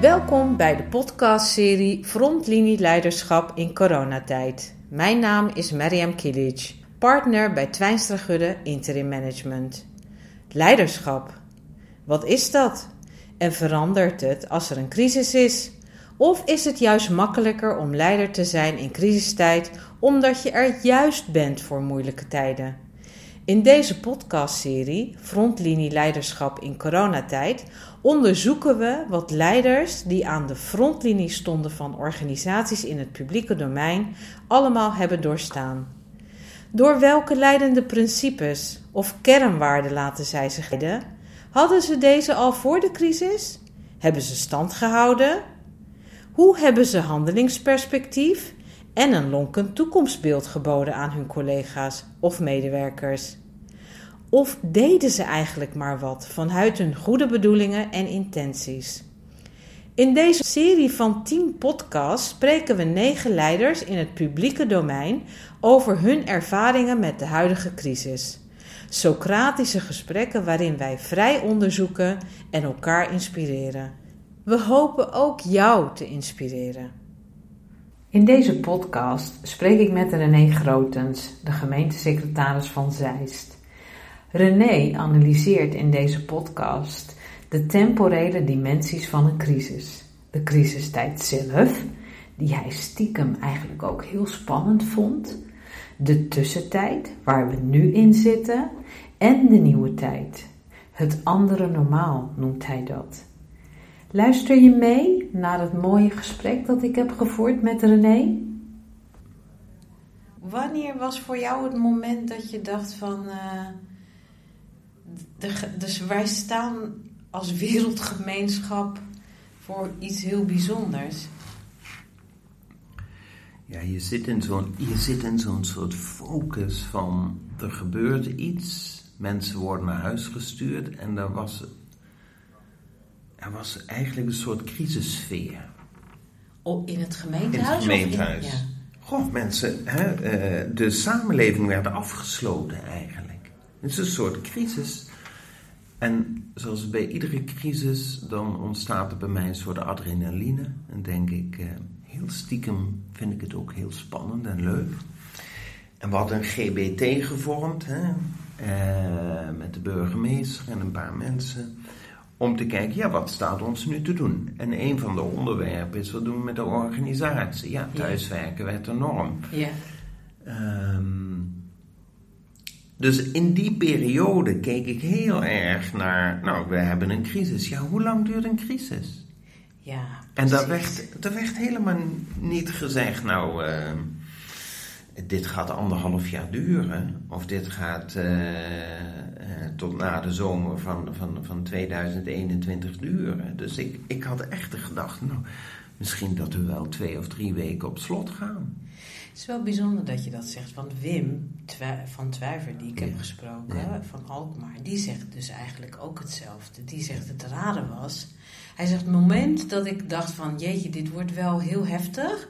Welkom bij de podcastserie Frontlinie Leiderschap in coronatijd. Mijn naam is Mariam Kilic, partner bij Twijnstra Gudde Interim Management. Leiderschap. Wat is dat? En verandert het als er een crisis is? Of is het juist makkelijker om leider te zijn in crisistijd omdat je er juist bent voor moeilijke tijden? In deze podcastserie Frontlinie Leiderschap in coronatijd onderzoeken we wat leiders die aan de frontlinie stonden van organisaties in het publieke domein allemaal hebben doorstaan. Door welke leidende principes of kernwaarden laten zij zich leiden? Hadden ze deze al voor de crisis? Hebben ze stand gehouden? Hoe hebben ze handelingsperspectief en een lonkend toekomstbeeld geboden aan hun collega's of medewerkers? Of deden ze eigenlijk maar wat vanuit hun goede bedoelingen en intenties? In deze serie van 10 podcasts spreken we negen leiders in het publieke domein over hun ervaringen met de huidige crisis. Socratische gesprekken waarin wij vrij onderzoeken en elkaar inspireren. We hopen ook jou te inspireren. In deze podcast spreek ik met René Grotens, de gemeentesecretaris van Zeist. René analyseert in deze podcast de temporele dimensies van een crisis. De crisistijd zelf, die hij stiekem eigenlijk ook heel spannend vond. De tussentijd, waar we nu in zitten. En de nieuwe tijd. Het andere normaal noemt hij dat. Luister je mee naar het mooie gesprek dat ik heb gevoerd met René? Wanneer was voor jou het moment dat je dacht van... Uh, de, dus wij staan als wereldgemeenschap voor iets heel bijzonders. Ja, je zit in zo'n, je zit in zo'n soort focus van er gebeurt iets, mensen worden naar huis gestuurd en er was, er was eigenlijk een soort crisissfeer. Oh, in het gemeentehuis? In het gemeentehuis. In, ja. Goh, mensen, hè, eh, de samenleving werd afgesloten eigenlijk. Het is een soort crisis. En zoals bij iedere crisis, dan ontstaat er bij mij een soort adrenaline. En denk ik, eh, heel stiekem vind ik het ook heel spannend en leuk. En we hadden een GBT gevormd, hè, eh, met de burgemeester en een paar mensen. Om te kijken, ja, wat staat ons nu te doen? En een van de onderwerpen is, wat doen we met de organisatie? Ja, thuiswerken werd de norm. Ja. Ehm, dus in die periode keek ik heel erg naar, nou, we hebben een crisis. Ja, hoe lang duurt een crisis? Ja. En daar werd, daar werd helemaal niet gezegd, nou, uh, dit gaat anderhalf jaar duren. Of dit gaat uh, uh, tot na de zomer van, van, van 2021 duren. Dus ik, ik had echt de gedachte, nou, misschien dat we wel twee of drie weken op slot gaan. Het is wel bijzonder dat je dat zegt. Want Wim van Twijver, die ik heb gesproken, van Alkmaar, die zegt dus eigenlijk ook hetzelfde. Die zegt het rare was. Hij zegt: het moment dat ik dacht van jeetje, dit wordt wel heel heftig,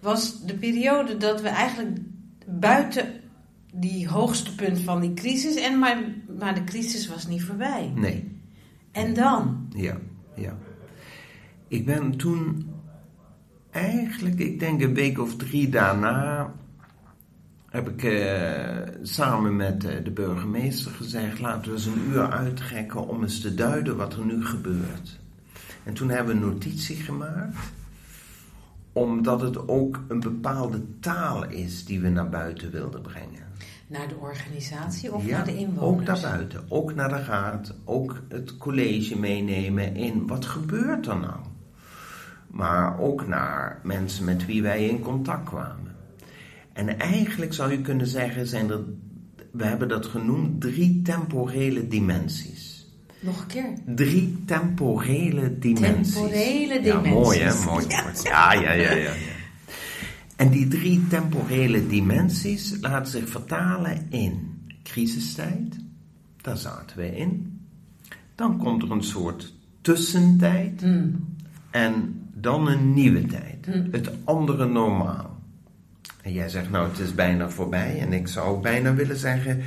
was de periode dat we eigenlijk buiten die hoogste punt van die crisis en maar, maar de crisis was niet voorbij. Nee. En dan? Ja, ja. Ik ben toen eigenlijk, ik denk een week of drie daarna, heb ik eh, samen met eh, de burgemeester gezegd: laten we eens een uur uittrekken om eens te duiden wat er nu gebeurt. En toen hebben we een notitie gemaakt, omdat het ook een bepaalde taal is die we naar buiten wilden brengen. Naar de organisatie of naar de inwoners? Ook naar buiten, ook naar de raad, ook het college meenemen in wat gebeurt er nou? Maar ook naar mensen met wie wij in contact kwamen. En eigenlijk zou je kunnen zeggen, zijn er, we hebben dat genoemd, drie temporele dimensies. Nog een keer. Drie temporele dimensies. Temporele dimensies. Ja, mooi hè, mooi. Ja, ja, ja, ja. ja. En die drie temporele dimensies laten zich vertalen in crisistijd, daar zaten we in. Dan komt er een soort tussentijd. Mm. En dan een nieuwe tijd. Hm. Het andere normaal. En jij zegt, nou, het is bijna voorbij. En ik zou bijna willen zeggen,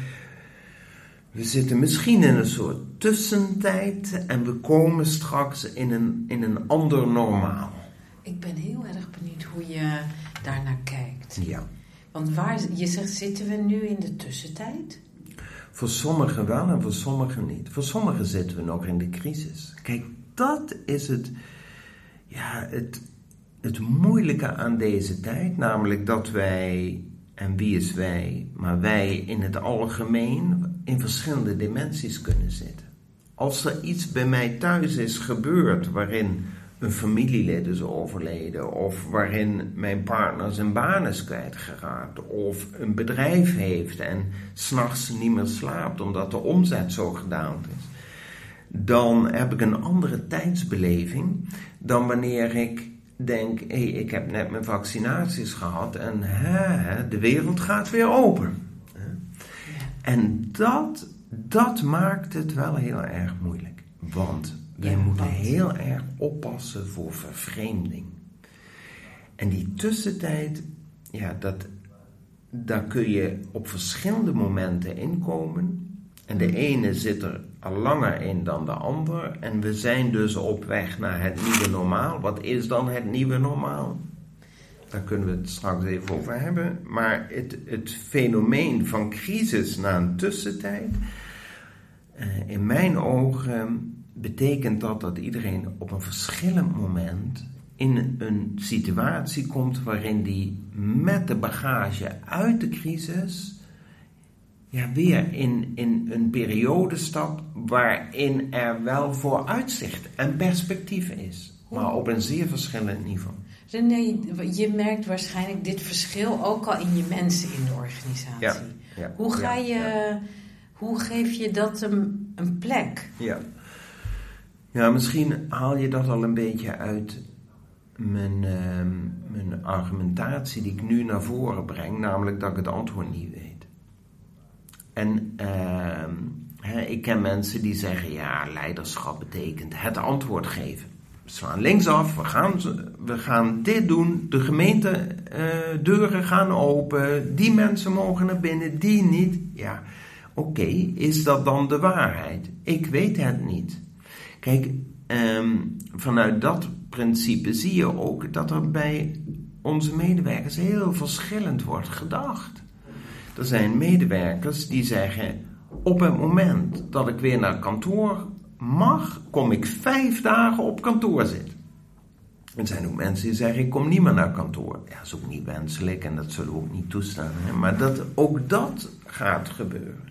We zitten misschien in een soort tussentijd en we komen straks in een, in een ander normaal. Ik ben heel erg benieuwd hoe je daarnaar kijkt. Ja. Want waar, je zegt, zitten we nu in de tussentijd? Voor sommigen wel en voor sommigen niet. Voor sommigen zitten we nog in de crisis. Kijk, dat is het, ja, het, het moeilijke aan deze tijd. Namelijk dat wij, en wie is wij, maar wij in het algemeen in verschillende dimensies kunnen zitten. Als er iets bij mij thuis is gebeurd waarin een familielid is overleden, of waarin mijn partner zijn baan is kwijtgeraakt, of een bedrijf heeft en s'nachts niet meer slaapt omdat de omzet zo gedaald is, dan heb ik een andere tijdsbeleving dan wanneer ik denk: hé, hey, ik heb net mijn vaccinaties gehad en hè, de wereld gaat weer open. En dat, dat maakt het wel heel erg moeilijk. Want wij moeten heel erg oppassen voor vervreemding. En die tussentijd, ja, dat, daar kun je op verschillende momenten inkomen. En de ene zit er langer in dan de ander. En we zijn dus op weg naar het nieuwe normaal. Wat is dan het nieuwe normaal? Daar kunnen we het straks even over hebben. Maar het, het fenomeen van crisis na een tussentijd, uh, in mijn ogen betekent dat dat iedereen op een verschillend moment in een situatie komt waarin die met de bagage uit de crisis ja, weer in, in een periode stapt waarin er wel vooruitzicht en perspectief is, maar op een zeer verschillend niveau. René, je merkt waarschijnlijk dit verschil ook al in je mensen in de organisatie. Ja, ja, hoe, ga je, hoe geef je dat een, een plek? Ja. ja, misschien haal je dat al een beetje uit mijn, uh, mijn argumentatie die ik nu naar voren breng, namelijk dat ik het antwoord niet weet. En hè, ik ken mensen die zeggen, ja, leiderschap betekent het antwoord geven we slaan linksaf, we gaan, we gaan dit doen, de gemeente uh, deuren gaan open, die mensen mogen naar binnen, die niet. Ja, oké, is dat dan de waarheid? Ik weet het niet. Kijk, um, vanuit dat principe zie je ook dat er bij onze medewerkers heel verschillend wordt gedacht. Er zijn medewerkers die zeggen: op het moment dat ik weer naar kantoor mag, kom ik vijf dagen op kantoor zitten. Er zijn ook mensen die zeggen, ik kom niet meer naar kantoor. Ja, dat is ook niet wenselijk en dat zullen we ook niet toestaan. Hè? Maar dat, ook dat gaat gebeuren.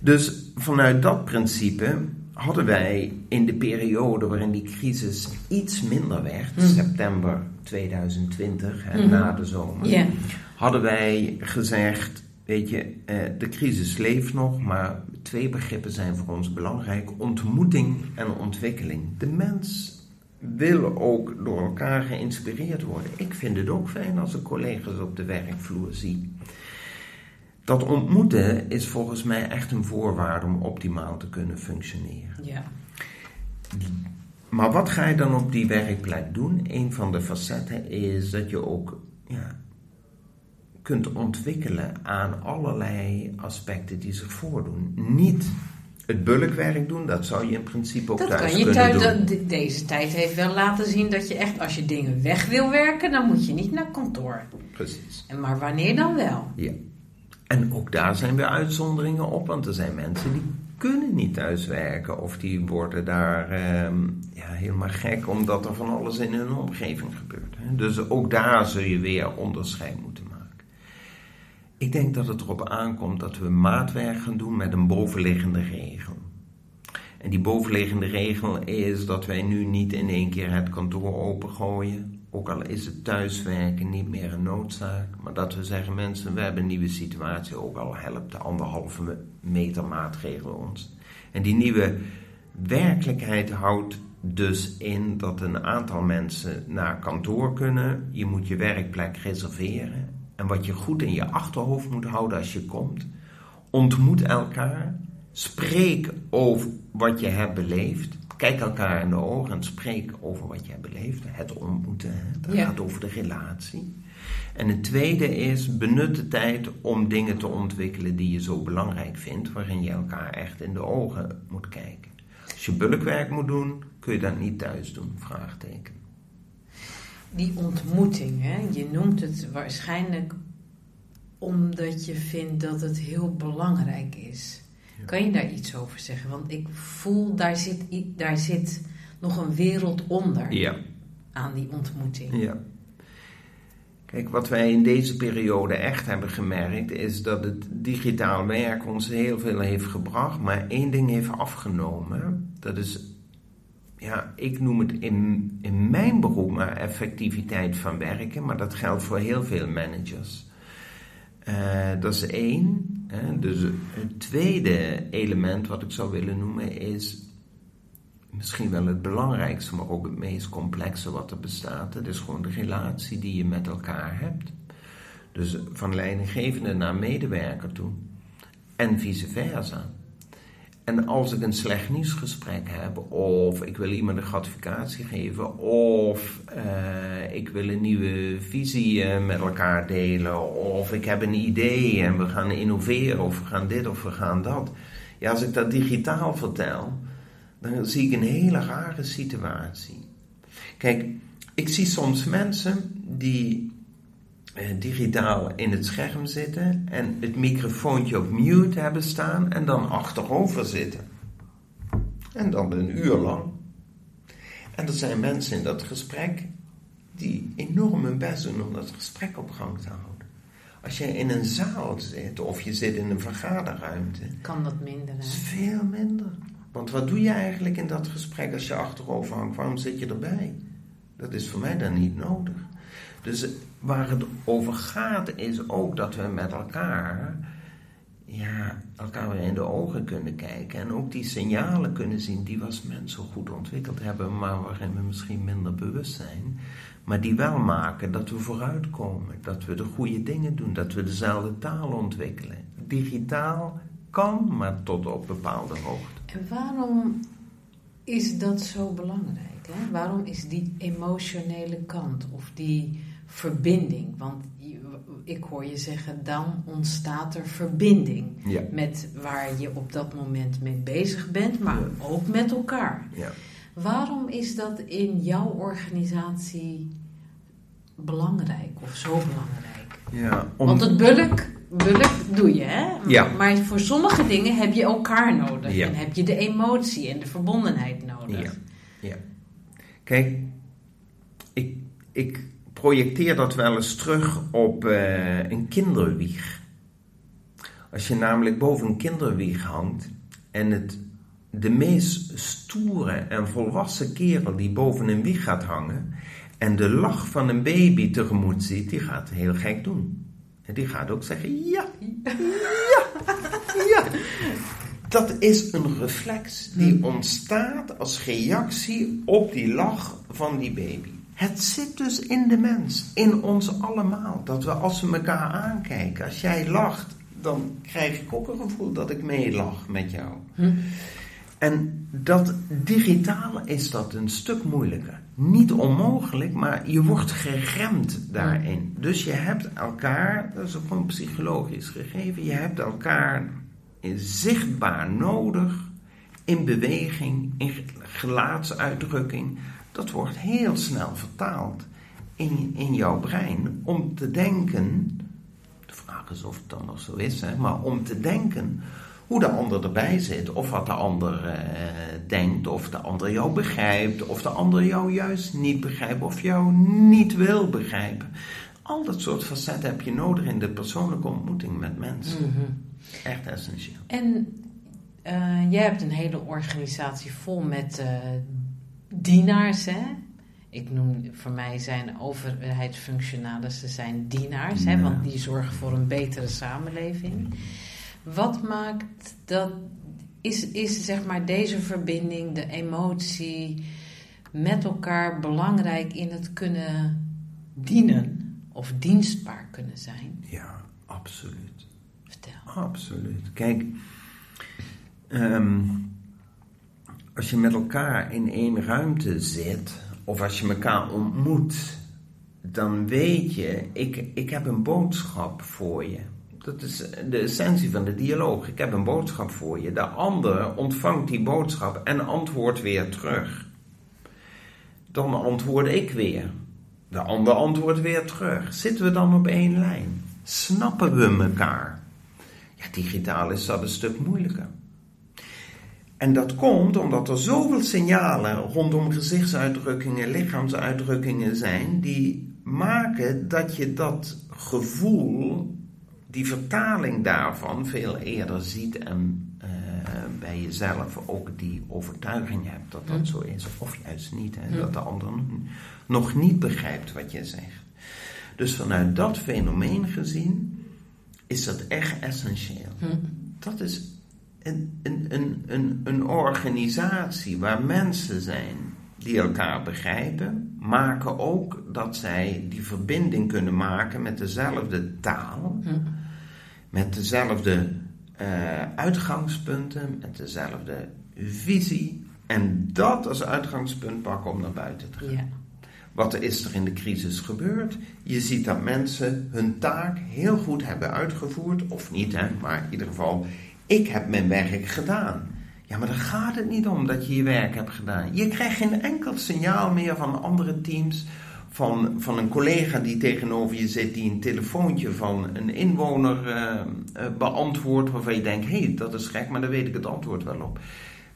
Dus vanuit dat principe hadden wij in de periode waarin die crisis iets minder werd, mm. september 2020, hè, mm. na de zomer, yeah. hadden wij gezegd, weet je, de crisis leeft nog, maar twee begrippen zijn voor ons belangrijk: ontmoeting en ontwikkeling. De mens wil ook door elkaar geïnspireerd worden. Ik vind het ook fijn als ik collega's op de werkvloer zie. Dat ontmoeten is volgens mij echt een voorwaarde om optimaal te kunnen functioneren. Ja. Maar wat ga je dan op die werkplek doen? Een van de facetten is dat je ook ja, kunt ontwikkelen aan allerlei aspecten die zich voordoen. Niet het bulkwerk doen, dat zou je in principe ook dat thuis kan je kunnen thuis, doen. Deze tijd heeft wel laten zien dat je echt, als je dingen weg wil werken, dan moet je niet naar kantoor. Precies. En maar wanneer dan wel? Ja. En ook daar zijn weer uitzonderingen op, want er zijn mensen die kunnen niet thuiswerken of die worden daar ehm, ja, helemaal gek omdat er van alles in hun omgeving gebeurt. Hè. Dus ook daar zul je weer onderscheid moeten maken. Ik denk dat het erop aankomt dat we maatwerk gaan doen met een bovenliggende regel. En die bovenliggende regel is dat wij nu niet in één keer het kantoor opengooien. Ook al is het thuiswerken niet meer een noodzaak. Maar dat we zeggen, mensen, we hebben een nieuwe situatie. Ook al helpt de anderhalve meter maatregel ons. En die nieuwe werkelijkheid houdt dus in dat een aantal mensen naar kantoor kunnen. Je moet je werkplek reserveren. En wat je goed in je achterhoofd moet houden als je komt. Ontmoet elkaar. Spreek over wat je hebt beleefd. Kijk elkaar in de ogen en spreek over wat je hebt beleefd. Het ontmoeten, hè? dat Ja. gaat over de relatie. En het tweede is, benut de tijd om dingen te ontwikkelen die je zo belangrijk vindt, waarin je elkaar echt in de ogen moet kijken. Als je bulkwerk moet doen, kun je dat niet thuis doen? Vraagteken. Die ontmoeting, hè? je noemt het waarschijnlijk omdat je vindt dat het heel belangrijk is. Kan je daar iets over zeggen? Want ik voel, daar zit, daar zit nog een wereld onder ja. aan die ontmoeting. Ja. Kijk, wat wij in deze periode echt hebben gemerkt, is dat het digitaal werk ons heel veel heeft gebracht, maar één ding heeft afgenomen. Dat is, ja, ik noem het in, in mijn beroep maar effectiviteit van werken, maar dat geldt voor heel veel managers. Uh, dat is één. Hè. Dus het tweede element wat ik zou willen noemen is misschien wel het belangrijkste, maar ook het meest complexe wat er bestaat. Het is gewoon de relatie die je met elkaar hebt. Dus van leidinggevende naar medewerker toe. En vice versa. En als ik een slecht nieuwsgesprek heb, of ik wil iemand een gratificatie geven, of uh, ik wil een nieuwe visie uh, met elkaar delen, of ik heb een idee en we gaan innoveren, of we gaan dit of we gaan dat. Ja, als ik dat digitaal vertel, dan zie ik een hele rare situatie. Kijk, ik zie soms mensen die eh, digitaal in het scherm zitten en het microfoontje op mute hebben staan en dan achterover zitten. En dan een uur lang. En er zijn mensen in dat gesprek die enorm hun best doen om dat gesprek op gang te houden. Als je in een zaal zit of je zit in een vergaderruimte. Kan dat minder? Hè? Is veel minder. Want wat doe je eigenlijk in dat gesprek als je achterover hangt? Waarom zit je erbij? Dat is voor mij dan niet nodig. Dus waar het over gaat is ook dat we met elkaar, ja, elkaar weer in de ogen kunnen kijken. En ook die signalen kunnen zien die we als mensen goed ontwikkeld hebben, maar waarin we misschien minder bewust zijn. Maar die wel maken dat we vooruitkomen, dat we de goede dingen doen, dat we dezelfde taal ontwikkelen. Digitaal kan, maar tot op bepaalde hoogte. En waarom is dat zo belangrijk? Hè? Waarom is die emotionele kant of die verbinding? Want ik hoor je zeggen, dan ontstaat er verbinding met waar je op dat moment mee bezig bent, maar ook met elkaar. Ja. Waarom is dat in jouw organisatie belangrijk of zo belangrijk? Ja, Want het bulk bulk doe je, hè? Maar voor sommige dingen heb je elkaar nodig. En heb je de emotie en de verbondenheid nodig. Ja. ja. Kijk, ik, ik projecteer dat wel eens terug op uh, een kinderwieg. Als je namelijk boven een kinderwieg hangt en het, de meest stoere en volwassen kerel die boven een wieg gaat hangen en de lach van een baby tegemoet ziet, die gaat heel gek doen. En die gaat ook zeggen: ja, ja, ja. Dat is een reflex die hmm. ontstaat als reactie op die lach van die baby. Het zit dus in de mens, in ons allemaal. Dat we als we elkaar aankijken, als jij lacht, dan krijg ik ook een gevoel dat ik meelach met jou. Hm. En dat digitaal is dat een stuk moeilijker. Niet onmogelijk, maar je wordt geremd daarin. Dus je hebt elkaar, dat is ook gewoon psychologisch gegeven, je hebt elkaar zichtbaar nodig in beweging, in gelaatsuitdrukking. Dat wordt heel snel vertaald in, in jouw brein om te denken. De vraag is of het dan nog zo is, hè, maar om te denken hoe de ander erbij zit. Of wat de ander uh, denkt, of de ander jou begrijpt, of de ander jou juist niet begrijpt, of jou niet wil begrijpen. Al dat soort facetten heb je nodig in de persoonlijke ontmoeting met mensen. Mhm. Echt essentieel. En uh, jij hebt een hele organisatie vol met uh, dienaars, hè? Ik noem, voor mij zijn overheidsfunctionarissen zijn dienaars, hè, want die zorgen voor een betere samenleving. Wat maakt dat, is, is zeg maar deze verbinding, de emotie met elkaar belangrijk in het kunnen dienen of dienstbaar kunnen zijn? Ja, absoluut. Vertel. Absoluut. Kijk, ehm, als je met elkaar in één ruimte zit, of als je elkaar ontmoet dan weet je, ik, ik heb een boodschap voor je. Dat is de essentie van de dialoog. Ik heb een boodschap voor je. De ander ontvangt die boodschap en antwoordt weer terug. Dan antwoord ik weer. De ander antwoordt weer terug. Zitten we dan op één lijn? Snappen we elkaar? Ja, digitaal is dat een stuk moeilijker. En dat komt omdat er zoveel signalen rondom gezichtsuitdrukkingen, lichaamsuitdrukkingen zijn, die maken dat je dat gevoel, die vertaling daarvan, veel eerder ziet en uh, bij jezelf ook die overtuiging hebt dat dat zo is, of juist niet, hè, dat de ander nog niet begrijpt wat je zegt. Dus vanuit dat fenomeen gezien is dat echt essentieel. Dat is een, een, een, een, een organisatie waar mensen zijn die elkaar begrijpen, maken ook dat zij die verbinding kunnen maken met dezelfde taal, met dezelfde eh, uitgangspunten, met dezelfde visie. En dat als uitgangspunt pakken om naar buiten te gaan. Ja. Wat is er in de crisis gebeurd? Je ziet dat mensen hun taak heel goed hebben uitgevoerd, of niet, hè, maar in ieder geval, ik heb mijn werk gedaan. Ja, maar daar gaat het niet om dat je je werk hebt gedaan. Je krijgt geen enkel signaal meer van andere teams, van, van een collega die tegenover je zit, die een telefoontje van een inwoner eh, eh, beantwoordt, waarvan je denkt, hé, hey, dat is gek, maar daar weet ik het antwoord wel op.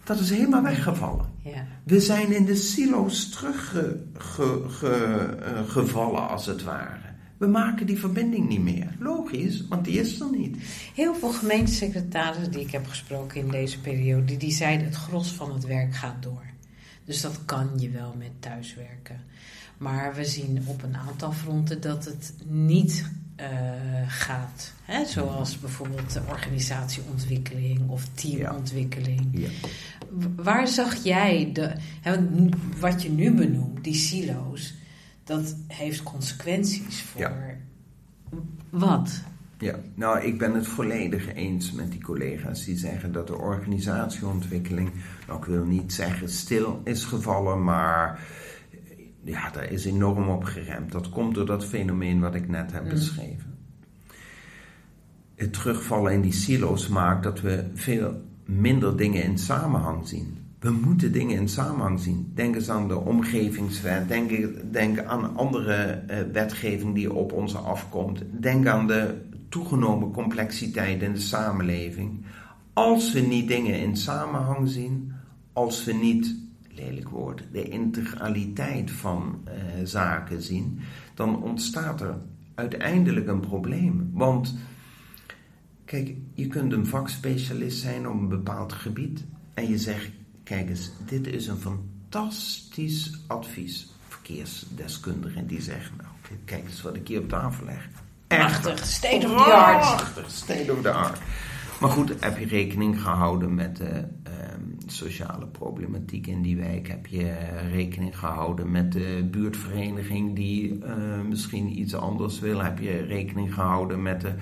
Dat is helemaal weggevallen. Ja. We zijn in de silo's teruggevallen, als het ware. We maken die verbinding niet meer. Logisch, want die is er niet. Heel veel gemeentesecretarissen die ik heb gesproken in deze periode, die, zeiden het gros van het werk gaat door. Dus dat kan je wel met thuiswerken. Maar we zien op een aantal fronten dat het niet uh, gaat. Hè? Zoals bijvoorbeeld de organisatieontwikkeling of teamontwikkeling. Ja. Waar zag jij de, hè, wat je nu benoemt, die silo's, dat heeft consequenties voor Ja. wat? Ja, nou, ik ben het volledig eens met die collega's die zeggen dat de organisatieontwikkeling, nou, ik wil niet zeggen stil is gevallen, maar ja, daar is enorm op geremd. Dat komt door dat fenomeen wat ik net heb Mm. beschreven. Het terugvallen in die silo's maakt dat we veel minder dingen in samenhang zien. We moeten dingen in samenhang zien. Denk eens aan de omgevingswet. Denk, denk aan andere eh, wetgeving die op ons afkomt. Denk aan de toegenomen complexiteit in de samenleving. Als we niet dingen in samenhang zien, als we niet, lelijk woord, de integraliteit van eh, zaken zien, dan ontstaat er uiteindelijk een probleem. Want kijk, je kunt een vakspecialist zijn op een bepaald gebied en je zegt, kijk eens, dit is een fantastisch advies. Verkeersdeskundige en die zegt, nou, kijk eens wat ik hier op tafel leg. Prachtig, state of the art. Prachtig, state of the art. Maar goed, heb je rekening gehouden met de ehm, sociale problematiek in die wijk? Heb je rekening gehouden met de buurtvereniging die eh, misschien iets anders wil? Heb je rekening gehouden met de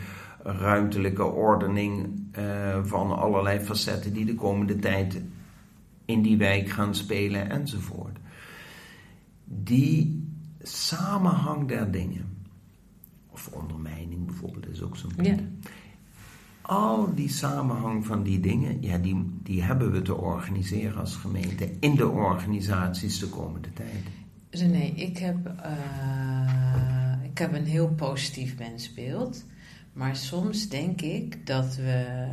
ruimtelijke ordening eh, van allerlei facetten die de komende tijd in die wijk gaan spelen enzovoort? Die samenhang der dingen, of ondermijning bijvoorbeeld, is ook zo'n punt. Ja. Al die samenhang van die dingen, ja, die, die hebben we te organiseren als gemeente in de organisaties de komende tijd. René, ik heb, uh, ik heb een heel positief mensbeeld. Maar soms denk ik dat we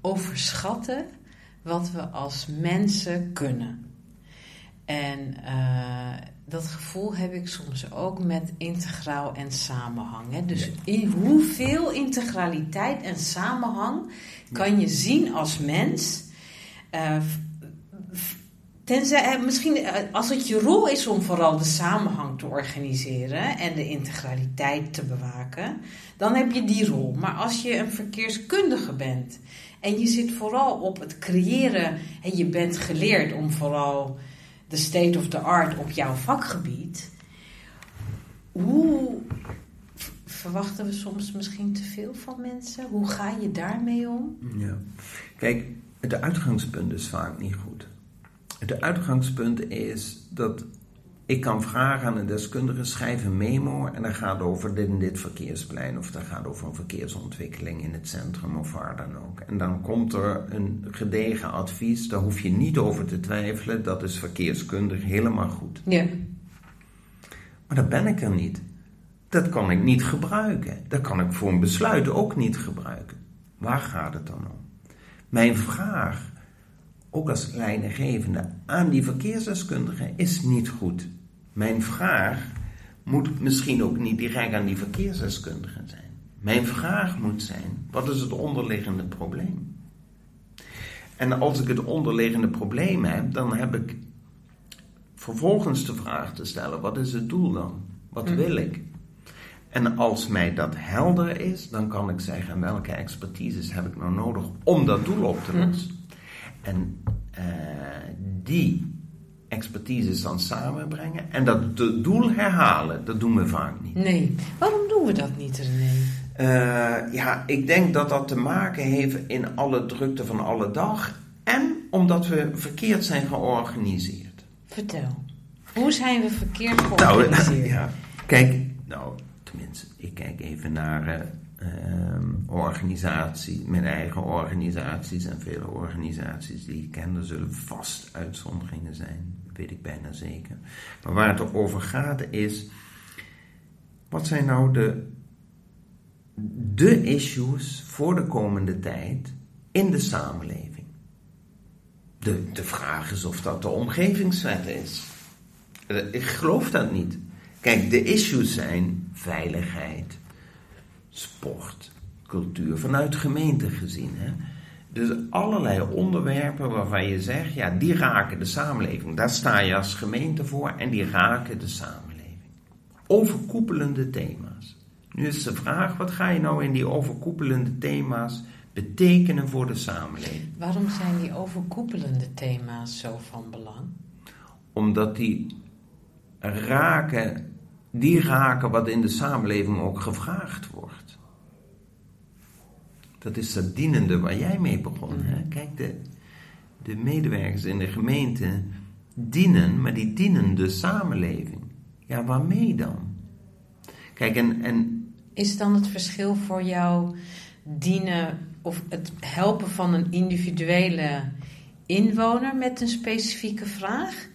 overschatten wat we als mensen kunnen. En uh, dat gevoel heb ik soms ook met integraal en samenhang. Hè? Dus in hoeveel integraliteit en samenhang kan je zien als mens? Uh, tenzij, misschien als het je rol is om vooral de samenhang te organiseren en de integraliteit te bewaken, dan heb je die rol. Maar als je een verkeerskundige bent en je zit vooral op het creëren en je bent geleerd om vooral de state of the art op jouw vakgebied. Hoe verwachten we soms misschien te veel van mensen? Hoe ga je daarmee om? Ja. Kijk, het uitgangspunt is vaak niet goed. Het uitgangspunt is dat ik kan vragen aan een deskundige, schrijf een memo en dat gaat over dit en dit verkeersplein of dat gaat over een verkeersontwikkeling in het centrum of waar dan ook. En dan komt er een gedegen advies, daar hoef je niet over te twijfelen, dat is verkeerskundig helemaal goed. Ja. Maar dat ben ik er niet. Dat kan ik niet gebruiken. Dat kan ik voor een besluit ook niet gebruiken. Waar gaat het dan om? Mijn vraag, ook als leidinggevende, aan die verkeersdeskundige is niet goed. Mijn vraag moet misschien ook niet direct aan die verkeersdeskundige zijn. Mijn vraag moet zijn: wat is het onderliggende probleem? En als ik het onderliggende probleem heb, dan heb ik vervolgens de vraag te stellen: wat is het doel dan? Wat wil ik? En als mij dat helder is, dan kan ik zeggen welke expertises heb ik nou nodig om dat doel op te lossen. En uh, die expertises dan samenbrengen en dat doel herhalen, dat doen we vaak niet. Nee, waarom doen we dat niet, René? Uh, ja, ik denk dat dat te maken heeft in alle drukte van alle dag en omdat we verkeerd zijn georganiseerd. Vertel, hoe zijn we verkeerd georganiseerd? Nou, ja, kijk, nou, tenminste, ik kijk even naar uh, organisatie, mijn eigen organisaties en vele organisaties die ik ken. Er zullen vast uitzonderingen zijn, weet ik bijna zeker. Maar waar het over gaat is, wat zijn nou de, de issues voor de komende tijd in de samenleving? De, de vraag is of dat de omgevingswet is. Eh, ik geloof dat niet. Kijk, de issues zijn veiligheid, sport, cultuur, vanuit gemeente gezien. Hè? Dus allerlei onderwerpen waarvan je zegt, ja, die raken de samenleving. Daar sta je als gemeente voor en die raken de samenleving. Overkoepelende thema's. Nu is de vraag, wat ga je nou in die overkoepelende thema's betekenen voor de samenleving? Waarom zijn die overkoepelende thema's zo van belang? Omdat die raken die raken wat in de samenleving ook gevraagd wordt. Dat is dat dienende waar jij mee begon. Hè? Kijk, de, de medewerkers in de gemeente dienen, maar die dienen de samenleving. Ja, waarmee dan? Kijk, en, en. Is dan het verschil voor jou dienen of het helpen van een individuele inwoner met een specifieke vraag?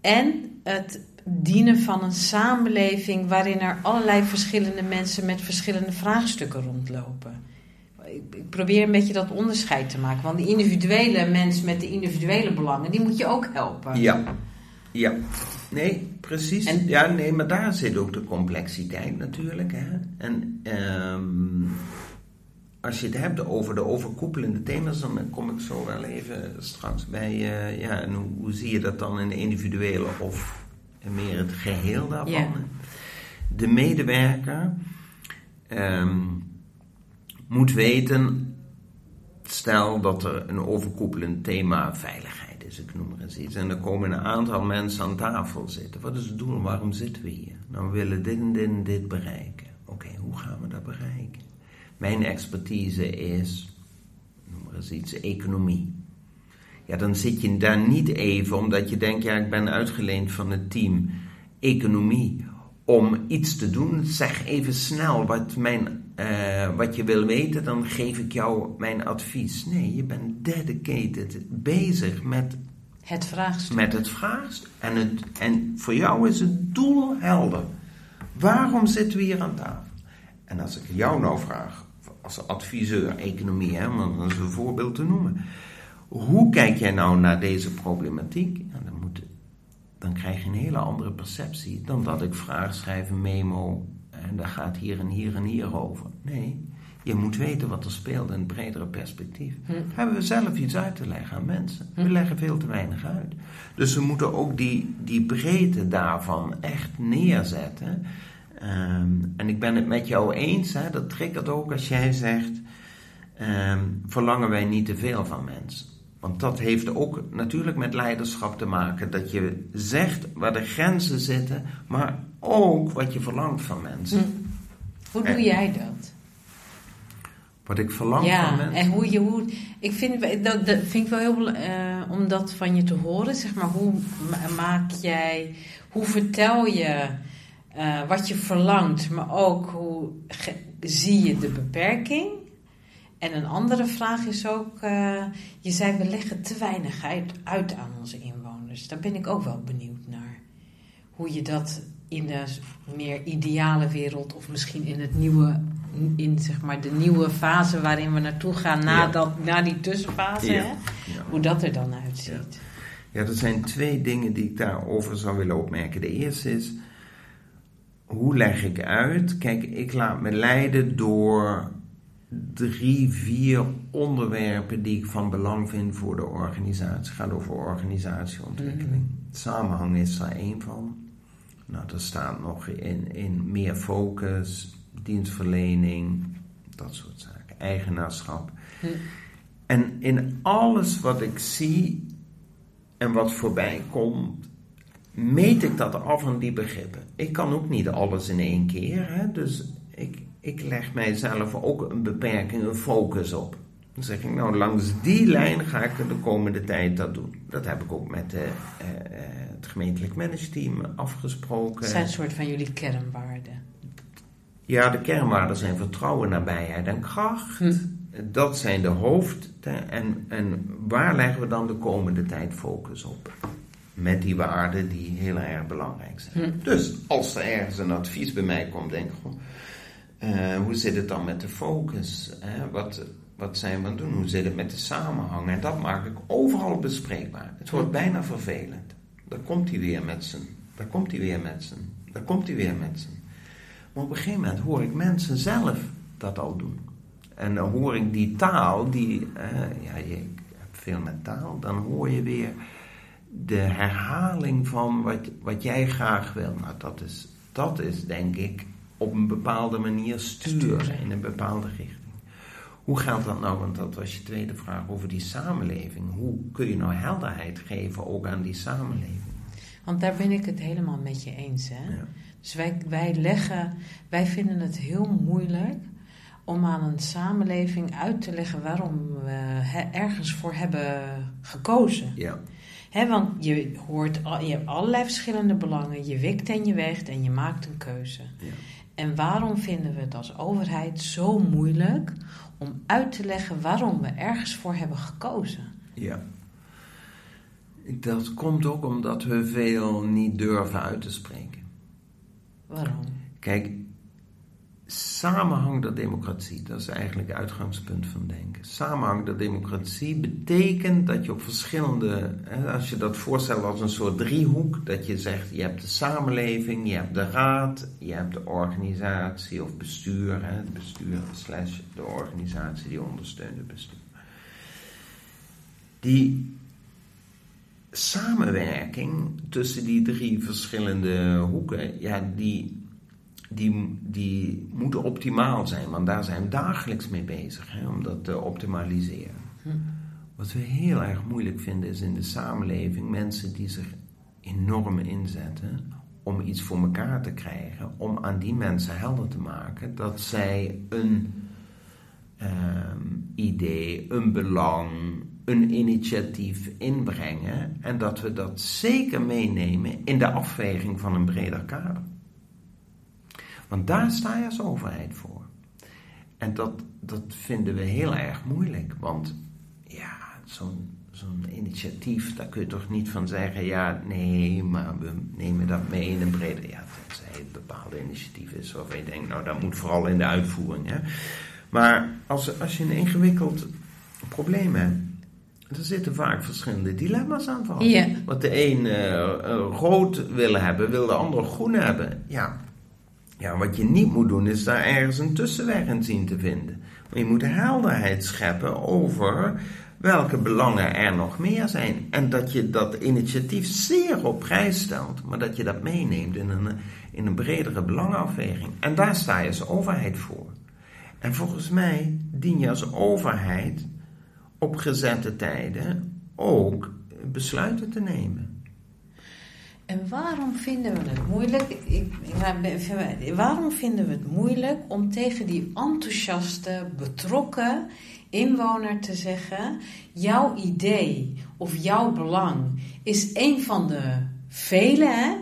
En het dienen van een samenleving waarin er allerlei verschillende mensen met verschillende vraagstukken rondlopen. Ik probeer een beetje dat onderscheid te maken. Want die individuele mens met de individuele belangen, die moet je ook helpen. Ja, ja. Nee, precies. En, ja, nee, maar daar zit ook de complexiteit natuurlijk. Hè? En um, als je het hebt over de overkoepelende thema's, dan kom ik zo wel even straks bij. Uh, ja, en hoe, hoe, zie je dat dan in de individuele of meer het geheel daarvan. De medewerker um, moet weten, stel dat er een overkoepelend thema veiligheid is, ik noem maar eens iets, en er komen een aantal mensen aan tafel zitten. Wat is het doel? Waarom zitten we hier? Nou, we willen dit en dit en dit bereiken. Oké, hoe gaan we dat bereiken? Mijn expertise is, noem maar eens iets, economie. Ja, dan zit je daar niet even omdat je denkt, ja, ik ben uitgeleend van het team economie om iets te doen. Zeg even snel wat, mijn, uh, wat je wil weten, dan geef ik jou mijn advies. Nee, je bent dedicated bezig met het vraagstuk. Met het vraagstuk. En, het, en voor jou is het doel helder. Waarom zitten we hier aan tafel? En als ik jou nou vraag, als adviseur economie, hè, om een voorbeeld te noemen. Hoe kijk jij nou naar deze problematiek? Nou, dan, moet, dan krijg je een hele andere perceptie dan dat ik vraag, schrijf memo en dat gaat hier en hier en hier over. Nee, je moet weten wat er speelt in het bredere perspectief. Hm. Hebben we zelf iets uit te leggen aan mensen? We hm. leggen veel te weinig uit. Dus we moeten ook die, die breedte daarvan echt neerzetten. Ehm, en ik ben het met jou eens, hè, dat triggert ook als jij zegt: um, verlangen wij niet te veel van mensen. Want dat heeft ook natuurlijk met leiderschap te maken. Dat je zegt waar de grenzen zitten, maar ook wat je verlangt van mensen. Hm. Hoe doe jij dat? Wat ik verlang ja, van mensen. en hoe je, hoe, ik vind, dat, dat vind ik wel heel uh, om dat van je te horen. Zeg maar, hoe maak jij, hoe vertel je uh, wat je verlangt, maar ook hoe zie je de beperking? En een andere vraag is ook, uh, je zei we leggen te weinig uit, uit aan onze inwoners. Daar ben ik ook wel benieuwd naar. Hoe je dat in de meer ideale wereld of misschien in het nieuwe in zeg maar de nieuwe fase waarin we naartoe gaan na, dat, na die tussenfase, hè? hoe dat er dan uitziet. Ja. er zijn twee dingen die ik daarover zou willen opmerken. De eerste is, hoe leg ik uit? Kijk, ik laat me leiden door drie, vier onderwerpen die ik van belang vind voor de organisatie. Het gaat over organisatieontwikkeling. Mm Samenhang is daar één van. Nou, er staat nog in, in meer focus, dienstverlening, dat soort zaken, eigenaarschap. Hm. En in alles wat ik zie en wat voorbij komt, meet ik dat af aan die begrippen. Ik kan ook niet alles in één keer, hè? dus ik, ik leg mijzelf ook een beperking, een focus op. Dan zeg ik, nou, langs die lijn ga ik de komende tijd dat doen. Dat heb ik ook met de, uh, het gemeentelijk manageteam afgesproken. Dat zijn een soort van jullie kernwaarden. Ja, de kernwaarden zijn vertrouwen, nabijheid en kracht. Hm. Dat zijn de hoofd. En, en waar leggen we dan de komende tijd focus op? Met die waarden die heel erg belangrijk zijn. Hm. Dus als er ergens een advies bij mij komt, denk ik gewoon, uh, hoe zit het dan met de focus? Wat, wat zijn we aan het doen? Hoe zit het met de samenhang? En dat maak ik overal bespreekbaar. Het wordt bijna vervelend. Daar komt hij weer met zijn. Daar komt hij weer met zijn. Daar komt hij weer met zijn. Maar op een gegeven moment hoor ik mensen zelf dat al doen. En dan hoor ik die taal, die, uh, ja, je hebt veel met taal, dan hoor je weer de herhaling van wat, wat jij graag wil. Nou, dat is, dat is denk ik op een bepaalde manier sturen in een bepaalde richting. Hoe gaat dat nou? Want dat was je tweede vraag over die samenleving. Hoe kun je nou helderheid geven ook aan die samenleving? Want daar ben ik het helemaal met je eens. Hè? Ja. Dus wij, wij leggen, wij vinden het heel moeilijk om aan een samenleving uit te leggen waarom we ergens voor hebben gekozen. Ja. want je hoort, je hebt allerlei verschillende belangen, je wikt en je weegt en je maakt een keuze. Ja. En waarom vinden we het als overheid zo moeilijk om uit te leggen waarom we ergens voor hebben gekozen? Ja. Dat komt ook omdat we veel niet durven uit te spreken. Waarom? Kijk, samenhang der democratie, dat is eigenlijk het uitgangspunt van denken. Samenhang der democratie betekent dat je op verschillende, als je dat voorstelt als een soort driehoek, dat je zegt, je hebt de samenleving, je hebt de raad, je hebt de organisatie of bestuur, het bestuur slash de organisatie die ondersteunt het bestuur. Die samenwerking tussen die drie verschillende hoeken, ja, die, die, die moeten optimaal zijn. Want daar zijn we dagelijks mee bezig, hè, om dat te optimaliseren. Wat we heel erg moeilijk vinden is in de samenleving mensen die zich enorm inzetten om iets voor elkaar te krijgen, om aan die mensen helder te maken dat zij een ehm, idee, een belang, een initiatief inbrengen en dat we dat zeker meenemen in de afweging van een breder kader. Want daar sta je als overheid voor. En dat, dat vinden we heel erg moeilijk, want ja, zo'n zo'n initiatief, daar kun je toch niet van zeggen, ja, nee, maar we nemen dat mee in een breder, ja, tenzij het bepaalde initiatief is waarvan je denkt, nou, dat moet vooral in de uitvoering, hè. Maar als, als je een ingewikkeld probleem hebt, er zitten vaak verschillende dilemma's aan vast. Ja. Want de een uh, rood wil hebben, wil de ander groen hebben. Ja. Ja, wat je niet moet doen is daar ergens een tussenweg in zien te vinden. Maar je moet helderheid scheppen over welke belangen er nog meer zijn. En dat je dat initiatief zeer op prijs stelt, maar dat je dat meeneemt in een, in een bredere belangenafweging. En daar sta je als overheid voor. En volgens mij dien je als overheid op gezette tijden ook besluiten te nemen. En waarom vinden we het moeilijk? Ik, ik, waarom vinden we het moeilijk om tegen die enthousiaste, betrokken inwoner te zeggen: jouw idee of jouw belang is een van de vele. Hè?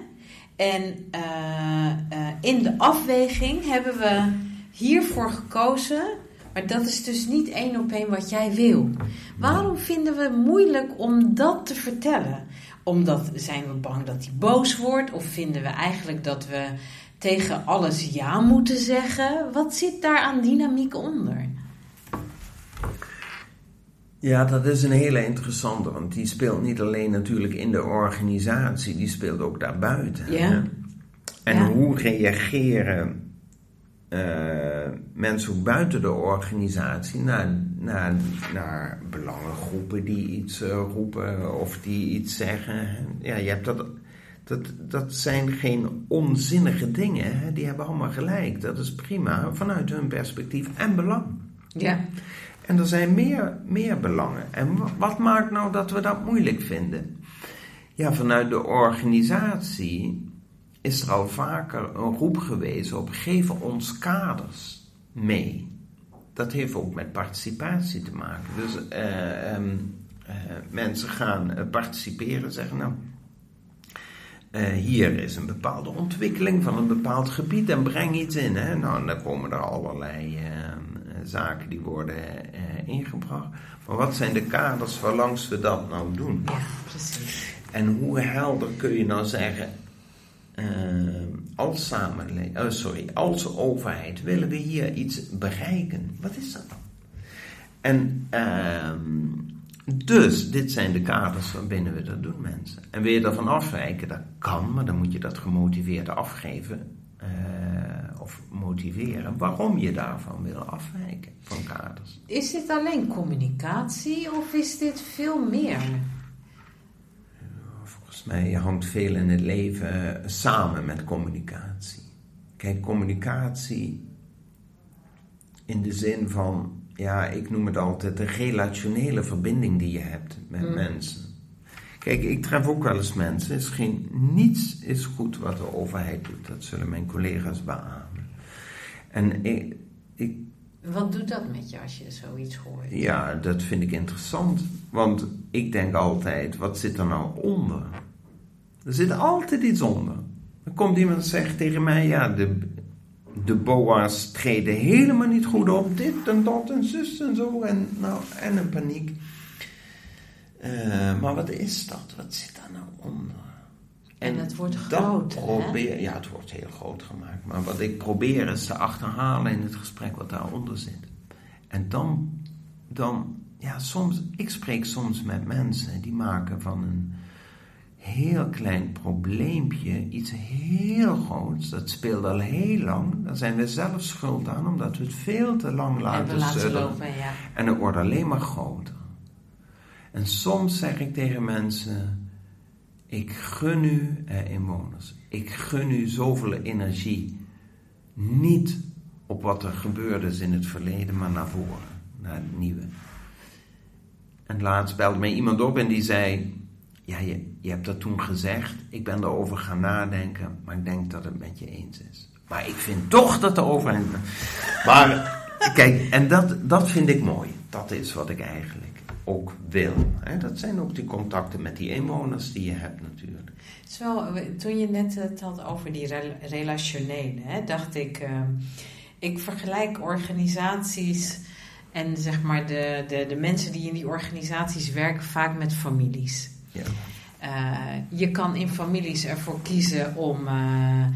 En uh, uh, in de afweging hebben we hiervoor gekozen. Maar dat is dus niet één op één wat jij wil. Waarom vinden we het moeilijk om dat te vertellen? Omdat zijn we bang dat hij boos wordt? Of vinden we eigenlijk dat we tegen alles ja moeten zeggen? Wat zit daar aan dynamiek onder? Ja, dat is een hele interessante, want die speelt niet alleen natuurlijk in de organisatie, die speelt ook daarbuiten. Ja. En hoe reageren uh, mensen buiten de organisatie naar, naar, naar belangengroepen die iets uh, roepen of die iets zeggen? Ja, je hebt dat, dat, dat zijn geen onzinnige dingen, hè? die hebben allemaal gelijk. Dat is prima vanuit hun perspectief en belang. Ja. En er zijn meer, meer belangen. En wat maakt nou dat we dat moeilijk vinden? Ja, vanuit de organisatie is er al vaker een roep geweest op geven ons kaders mee. Dat heeft ook met participatie te maken. Dus uh, um, uh, mensen gaan uh, participeren, zeggen nou, hier is een bepaalde ontwikkeling van een bepaald gebied en breng iets in. Hè? Nou, dan komen er allerlei ehm, zaken die worden eh, ingebracht. Maar wat zijn de kaders waarlangs we dat nou doen? Ja, precies. En hoe helder kun je nou zeggen, als samenleving, oh, sorry, als overheid willen we hier iets bereiken. Wat is dat dan? En uh, dus, dit zijn de kaders waarbinnen we dat doen, mensen. En wil je daarvan afwijken, dat kan, maar dan moet je dat gemotiveerd afgeven. Uh, of motiveren waarom je daarvan wil afwijken van kaders. Is dit alleen communicatie of is dit veel meer? Mij hangt veel in het leven samen met communicatie. Kijk, communicatie in de zin van, ja, ik noem het altijd de relationele verbinding die je hebt met mm. mensen. Kijk, ik tref ook wel eens mensen. Is geen, niets is goed wat de overheid doet. Dat zullen mijn collega's beamen. En ik, ik, Wat doet dat met je als je zoiets hoort? Ja, dat vind ik interessant. Want ik denk altijd, wat zit er nou onder? Er zit altijd iets onder. Er komt iemand en zegt tegen mij, ja, de, de boa's treden helemaal niet goed op. Dit en dat en zus en zo. En, nou, en een paniek. Uh, maar wat is dat? Wat zit daar nou onder? En, het wordt groot, probeer, Ja, het wordt heel groot gemaakt. Maar wat ik probeer is te achterhalen in het gesprek wat daaronder zit. En dan, dan ja, soms, ik spreek soms met mensen die maken van een heel klein probleempje iets heel groots. Dat speelt al heel lang. Daar zijn we zelf schuld aan, omdat we het veel te lang laten, lopen. Ja. En het wordt alleen maar groter. En soms zeg ik tegen mensen: Ik gun u, eh, inwoners, ik gun u zoveel energie. Niet op wat er gebeurd is in het verleden, maar naar voren, naar het nieuwe. En laatst belde mij iemand op en die zei: Ja, je, je hebt dat toen gezegd, ik ben erover gaan nadenken, maar ik denk dat het met je eens is. Maar ik vind toch dat de overheid. Maar kijk, en dat, dat vind ik mooi. Dat is wat ik eigenlijk ook wil. Dat zijn ook die contacten met die inwoners die je hebt natuurlijk. Zo, toen je net het had over die relationele, hè, dacht ik, uh, ik vergelijk organisaties en zeg maar de, de, de mensen die in die organisaties werken vaak met families. Uh, je kan in families ervoor kiezen om. Uh,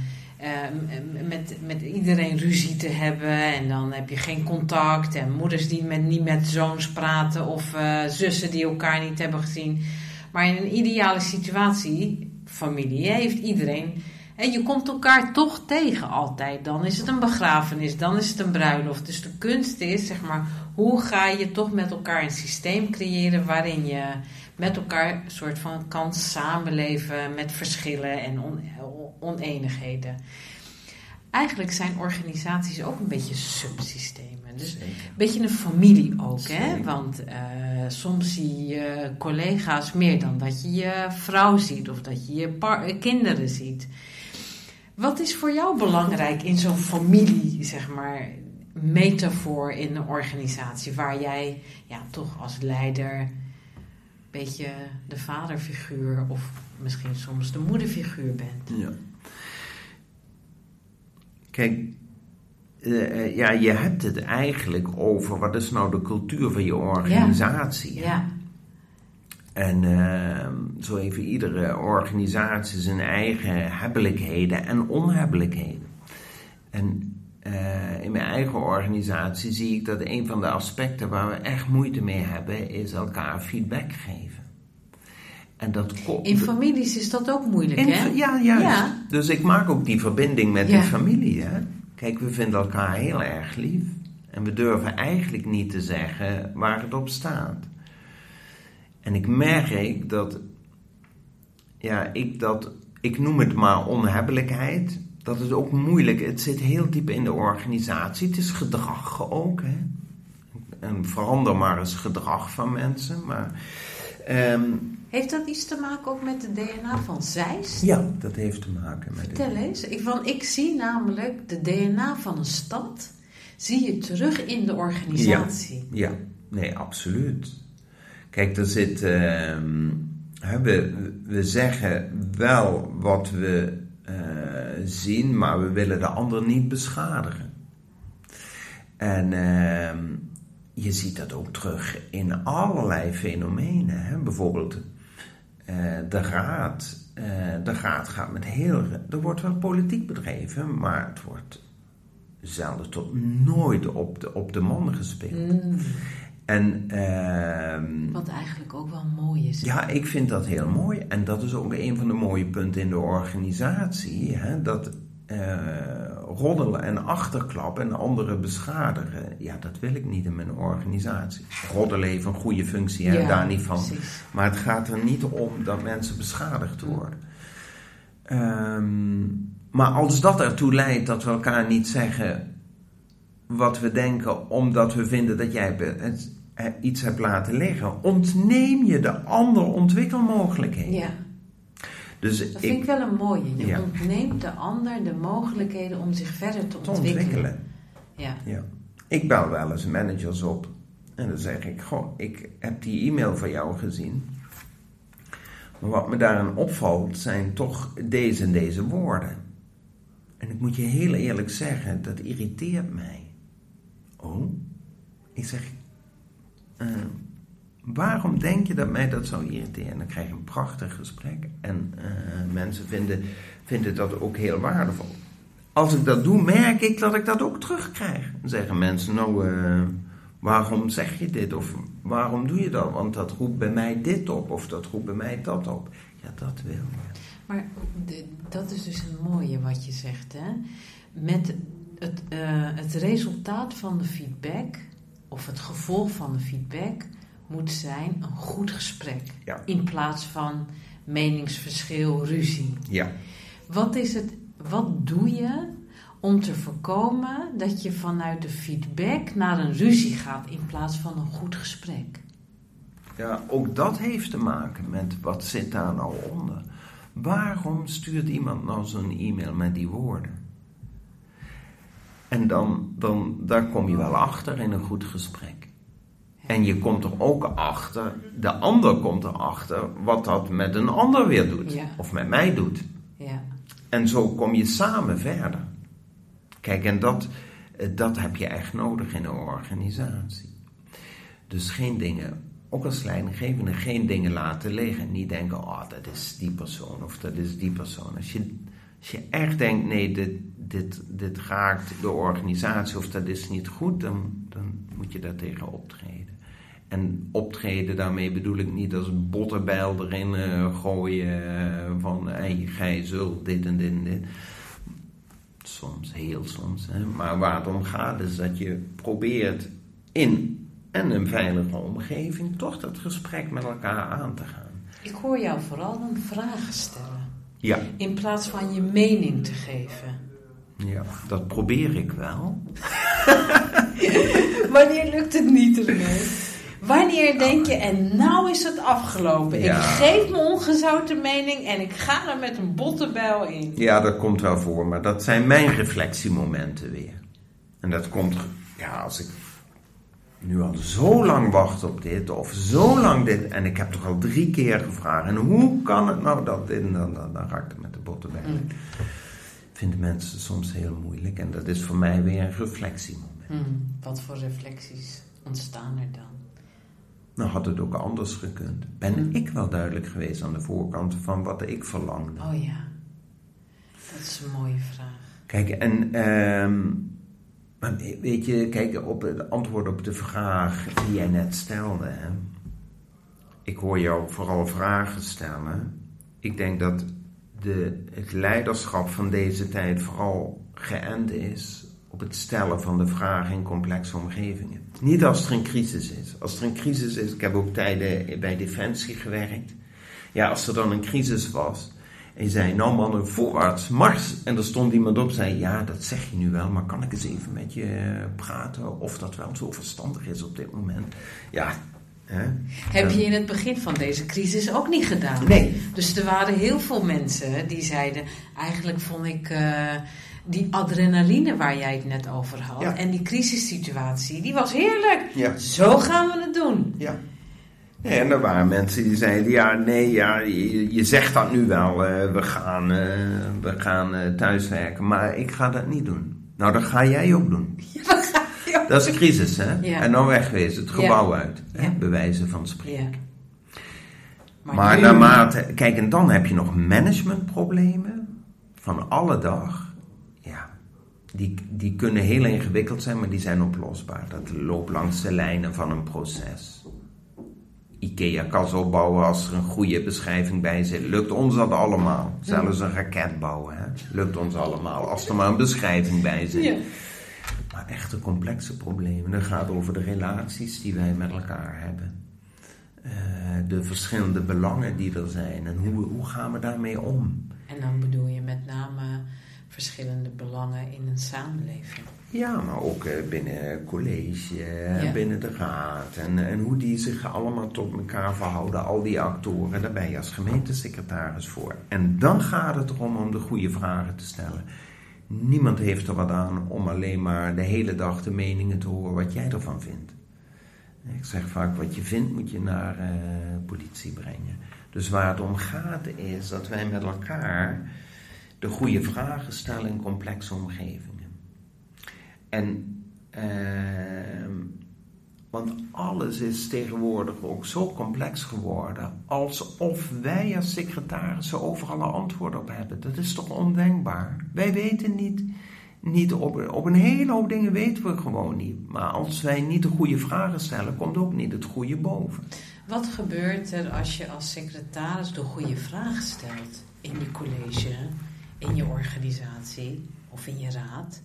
uh, met, met iedereen ruzie te hebben. En dan heb je geen contact. En moeders die met, niet met zoons praten. Of zussen die elkaar niet hebben gezien. Maar in een ideale situatie, familie, heeft iedereen. En je komt elkaar toch tegen altijd. Dan is het een begrafenis, dan is het een bruiloft. Dus de kunst is, zeg maar, hoe ga je toch met elkaar een systeem creëren waarin je met elkaar een soort van kan samenleven met verschillen en on, oneenigheden. Eigenlijk zijn organisaties ook een beetje subsystemen. Dus een beetje een familie ook, hè? Want uh, soms zie je collega's meer dan dat je je vrouw ziet of dat je je kinderen ziet. Wat is voor jou belangrijk in zo'n familie, zeg maar, metafoor in een organisatie waar jij ja, toch als leider beetje de vaderfiguur of misschien soms de moederfiguur bent? Ja. Kijk, uh, ja, je hebt het eigenlijk over wat is nou de cultuur van je organisatie. Ja. ja. En uh, zo even iedere organisatie zijn eigen hebbelijkheden en onhebbelijkheden. En uh, in mijn eigen organisatie zie ik dat een van de aspecten waar we echt moeite mee hebben, is elkaar feedback geven. En dat in families is dat ook moeilijk, hè? Ja, juist. Ja. Dus ik maak ook die verbinding met die familie, hè? Kijk, we vinden elkaar heel erg lief. En we durven eigenlijk niet te zeggen waar het op staat. En ik merk dat, ja, ik, dat, ik noem het maar onhebbelijkheid. Dat is ook moeilijk. Het zit heel diep in de organisatie. Het is gedrag ook. Hè? En verander maar eens gedrag van mensen. Maar, um, heeft dat iets te maken ook met de DNA van Zeist? Ja, dat heeft te maken met... Vertel eens. Ik, van, ik zie namelijk de DNA van een stad... zie je terug in de organisatie. Ja, ja. nee, absoluut. Kijk, er zit... Uh, we, we zeggen wel wat we uh, zien... maar we willen de ander niet beschadigen. En... Uh, je ziet dat ook terug in allerlei fenomenen. Hè? Bijvoorbeeld eh, de raad, uh, de raad gaat met heel. Er wordt wel politiek bedreven, maar het wordt zelden tot nooit op de, op de man gespeeld. Mm. En, uh, Wat eigenlijk ook wel mooi is. Ja, ik vind dat heel mooi. En dat is ook een van de mooie punten in de organisatie. Hè? Dat uh, roddelen en achterklappen en anderen beschadigen, ja, dat wil ik niet in mijn organisatie. Roddelen heeft een goede functie, hè, daar niet van. Maar het gaat er niet om dat mensen beschadigd worden. Um, maar als dat ertoe leidt dat we elkaar niet zeggen wat we denken, omdat we vinden dat jij het, iets hebt laten liggen, ontneem je de andere ontwikkelmogelijkheden. Ja. Dus dat vind ik wel een mooie. Je ontneemt de ander de mogelijkheden om zich verder te, te ontwikkelen. Ja. ja. Ik bel wel eens managers op en dan zeg ik: Goh, ik heb die e-mail van jou gezien. Maar wat me daarin opvalt zijn toch deze en deze woorden. En ik moet je heel eerlijk zeggen, dat irriteert mij. Oh, ik zeg, uh, Waarom denk je dat mij dat zou irriteren? Dan krijg je een prachtig gesprek en uh, mensen vinden, vinden dat ook heel waardevol. Als ik dat doe, merk ik dat ik dat ook terugkrijg. Dan zeggen mensen, nou, uh, waarom zeg je dit? Of waarom doe je dat? Want dat roept bij mij dit op, of dat roept bij mij dat op. Ja, dat wil je. Maar dat is dus een mooie wat je zegt, hè? Met het, het resultaat van de feedback, of het gevolg van de feedback moet zijn een goed gesprek. In plaats van meningsverschil, ruzie. Ja. Wat, is het, wat doe je om te voorkomen dat je vanuit de feedback naar een ruzie gaat in plaats van een goed gesprek? Ja, ook dat heeft te maken met wat zit daar nou onder. Waarom stuurt iemand nou zo'n e-mail met die woorden? En dan, dan, daar kom je wel achter in een goed gesprek. En je komt er ook achter, de ander komt erachter wat dat met een ander weer doet. Of met mij doet. Ja. En zo kom je samen verder. Kijk, en dat, eh, dat heb je echt nodig in een organisatie. Dus geen dingen, ook als leidinggevende, geen dingen laten liggen. Niet denken, oh, dat is die persoon of dat is die persoon. Als je, als je echt denkt, nee, dit, dit, dit raakt de organisatie of dat is niet goed, dan, dan moet je daar tegen optreden. En optreden, daarmee bedoel ik niet als een erin uh, gooien uh, van hey, gij zult dit en dit en dit. Soms, heel soms. Hè. Maar waar het om gaat is dat je probeert in en een veilige omgeving toch dat gesprek met elkaar aan te gaan. Ik hoor jou vooral een vragen stellen. Ja. In plaats van je mening te geven. Ja, dat probeer ik wel. Wanneer lukt het niet ermee? Wanneer denk je, en nou is het afgelopen. Ja. Ik geef mijn ongezouten mening en ik ga er met een bottenbijl in. Ja, dat komt wel voor, maar dat zijn mijn reflectiemomenten weer. En dat komt, ja, als ik nu al zo lang wacht op dit, of zo lang dit, en ik heb toch al drie keer gevraagd, en hoe kan het nou dat dit, en dan, dan, dan ik er met de botten bij. Mm. Vinden mensen soms heel moeilijk, en dat is voor mij weer een reflectiemoment. Hmm, wat voor reflecties ontstaan er dan? Nou had het ook anders gekund. Ben ik wel duidelijk geweest aan de voorkant van wat ik verlangde? Oh ja, dat is een mooie vraag. Kijk, en ehm, maar weet je, kijk, op het antwoord op de vraag die jij net stelde. Hè? Ik hoor jou vooral vragen stellen. Ik denk dat de, het leiderschap van deze tijd vooral geënt is op het stellen van de vragen in complexe omgevingen. Niet als er een crisis is. Als er een crisis is, ik heb ook tijden bij Defensie gewerkt. Ja, als er dan een crisis was en je zei, nou mannen, voorwaarts, mars. En er stond iemand op en zei, ja, dat zeg je nu wel, maar kan ik eens even met je eh, praten of dat wel zo verstandig is op dit moment? Ja, hè? Heb je in het begin van deze crisis ook niet gedaan? Nee. Dus er waren heel veel mensen die zeiden: eigenlijk vond ik eh, die adrenaline waar jij het net over had Ja. en die crisissituatie, die was heerlijk. Ja. Zo gaan we het doen. Ja. En er waren mensen die zeiden, ja, nee, ja, je, je zegt dat nu wel, eh, we gaan, eh, we gaan eh, thuiswerken, maar ik ga dat niet doen. Nou, dat ga jij ook doen. Ja. Dat is crisis, hè? Ja. En dan wegwezen, het gebouw uit, hè? Bewijzen van spreken. Ja. Maar, nu- naarmate, kijk, en dan heb je nog managementproblemen van alle dag. Ja, die, die kunnen heel ingewikkeld zijn, maar die zijn oplosbaar. Dat loopt langs de lijnen van een proces. IKEA kan zo bouwen als er een goede beschrijving bij zit. Lukt ons dat allemaal? Zelfs een raket bouwen, hè? lukt ons allemaal als er maar een beschrijving bij zit. Ja. Maar echte complexe problemen, dat gaat over de relaties die wij met elkaar hebben. Eh, de verschillende belangen die er zijn en hoe, hoe gaan we daarmee om? En dan bedoel je met name verschillende belangen in een samenleving. Ja, maar ook eh, binnen college, eh, Ja. binnen de raad en, en hoe die zich allemaal tot elkaar verhouden, al die actoren, daar ben je als gemeentesecretaris voor. En dan gaat het erom om de goede vragen te stellen. Niemand heeft er wat aan om alleen maar de hele dag de meningen te horen wat jij ervan vindt. Ik zeg vaak, wat je vindt moet je naar eh, politie brengen. Dus waar het om gaat is dat wij met elkaar de goede vragen stellen in complexe omgevingen. En, ehm, want alles is tegenwoordig ook zo complex geworden, alsof wij als secretarissen overal een antwoord op hebben. Dat is toch ondenkbaar? Wij weten niet, niet op, op een hele hoop dingen weten we gewoon niet. Maar als wij niet de goede vragen stellen, komt ook niet het goede boven. Wat gebeurt er als je als secretaris de goede vraag stelt in je college, in je organisatie of in je raad?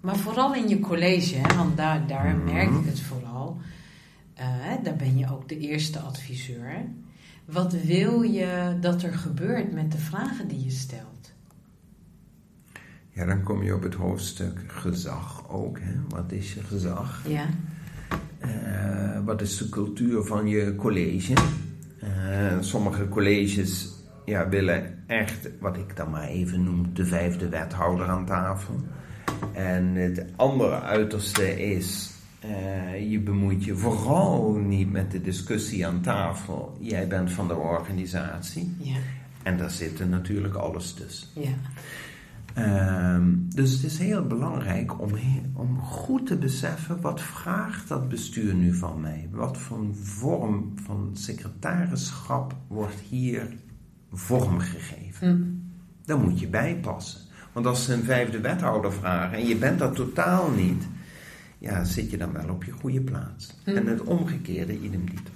Maar vooral in je college, hè, want daar, daar Mhm. merk ik het vooral. Eh, daar ben je ook de eerste adviseur. Wat wil je dat er gebeurt met de vragen die je stelt? Ja, dan kom je op het hoofdstuk gezag ook. Hè? Wat is je gezag? Ja, Eh, wat is de cultuur van je college? Eh, sommige colleges ja, willen echt, wat ik dan maar even noem, de vijfde wethouder aan tafel. En het andere uiterste is, eh, je bemoeit je vooral niet met de discussie aan tafel. Jij bent van de organisatie. ja, En daar zit er natuurlijk alles tussen. ja. Ehm, dus het is heel belangrijk om, om goed te beseffen wat vraagt dat bestuur nu van mij? Wat voor vorm van secretarischap wordt hier vormgegeven? Hm. Daar moet je bij passen. Want als ze een vijfde wethouder vragen en je bent dat totaal niet, ja, zit je dan wel op je goede plaats. Hm. En het omgekeerde idem dito.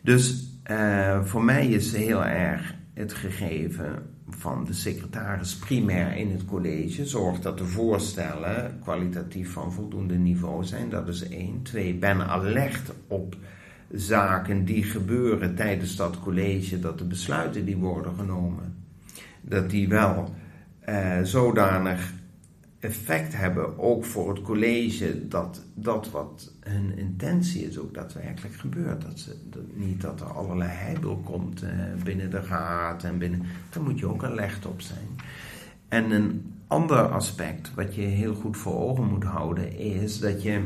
Dus eh, voor mij is heel erg het gegeven van de secretaris primair in het college. Zorg dat de voorstellen kwalitatief van voldoende niveau zijn. Dat is één. Twee, ben alert op zaken die gebeuren tijdens dat college. Dat de besluiten die worden genomen, dat die wel eh, zodanig effect hebben, ook voor het college, dat dat wat hun intentie is ook daadwerkelijk gebeurt. Dat ze, dat, niet dat er allerlei heibel komt eh, binnen de raad en binnen. Daar moet je ook alert op zijn. En een ander aspect wat je heel goed voor ogen moet houden is dat je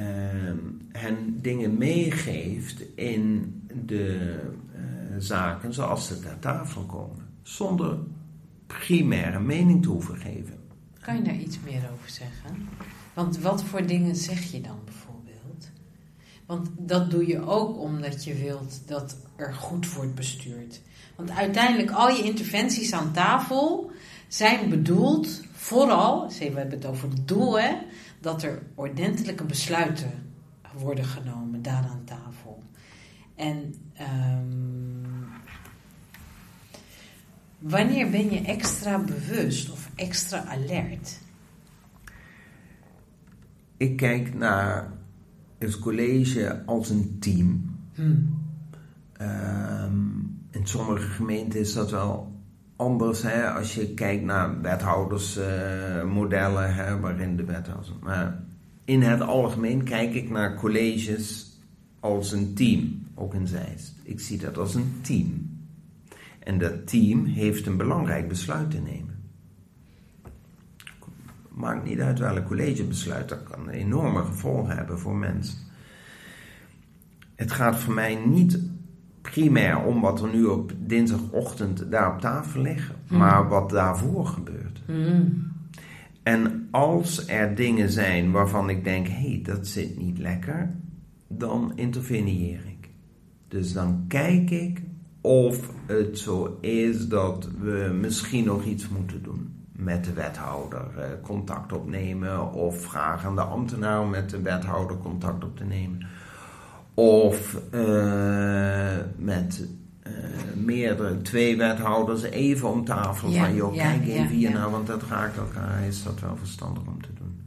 uh, hen dingen meegeeft in de uh, zaken zoals ze ter tafel komen, zonder primaire mening te hoeven geven. Kan je daar iets meer over zeggen? Want wat voor dingen zeg je dan bijvoorbeeld? Want dat doe je ook omdat je wilt dat er goed wordt bestuurd. Want uiteindelijk al je interventies aan tafel zijn bedoeld vooral, we hebben het over het doel, hè, dat er ordentelijke besluiten worden genomen daar aan tafel. En um, wanneer ben je extra bewust of extra alert? Ik kijk naar het college als een team. Hmm. Um, in sommige gemeenten is dat wel anders hè, als je kijkt naar wethoudersmodellen, uh, waarin de wethouders. Maar in het algemeen kijk ik naar colleges als een team, ook in Zeist. Ik zie dat als een team. En dat team heeft een belangrijk besluit te nemen. Maakt niet uit welk collegebesluit, dat kan enorme gevolgen hebben voor mensen. Het gaat voor mij niet primair om wat er nu op dinsdagochtend daar op tafel ligt, hmm. maar wat daarvoor gebeurt. Hmm. En als er dingen zijn waarvan ik denk, hé, hey, dat zit niet lekker, dan interveneer ik. Dus dan kijk ik of het zo is dat we misschien nog iets moeten doen met de wethouder eh, contact opnemen of vragen aan de ambtenaar om met de wethouder contact op te nemen of uh, met uh, meerdere, twee wethouders even om tafel van, joh, kijk even hier nou, want dat raakt elkaar, is dat wel verstandig om te doen.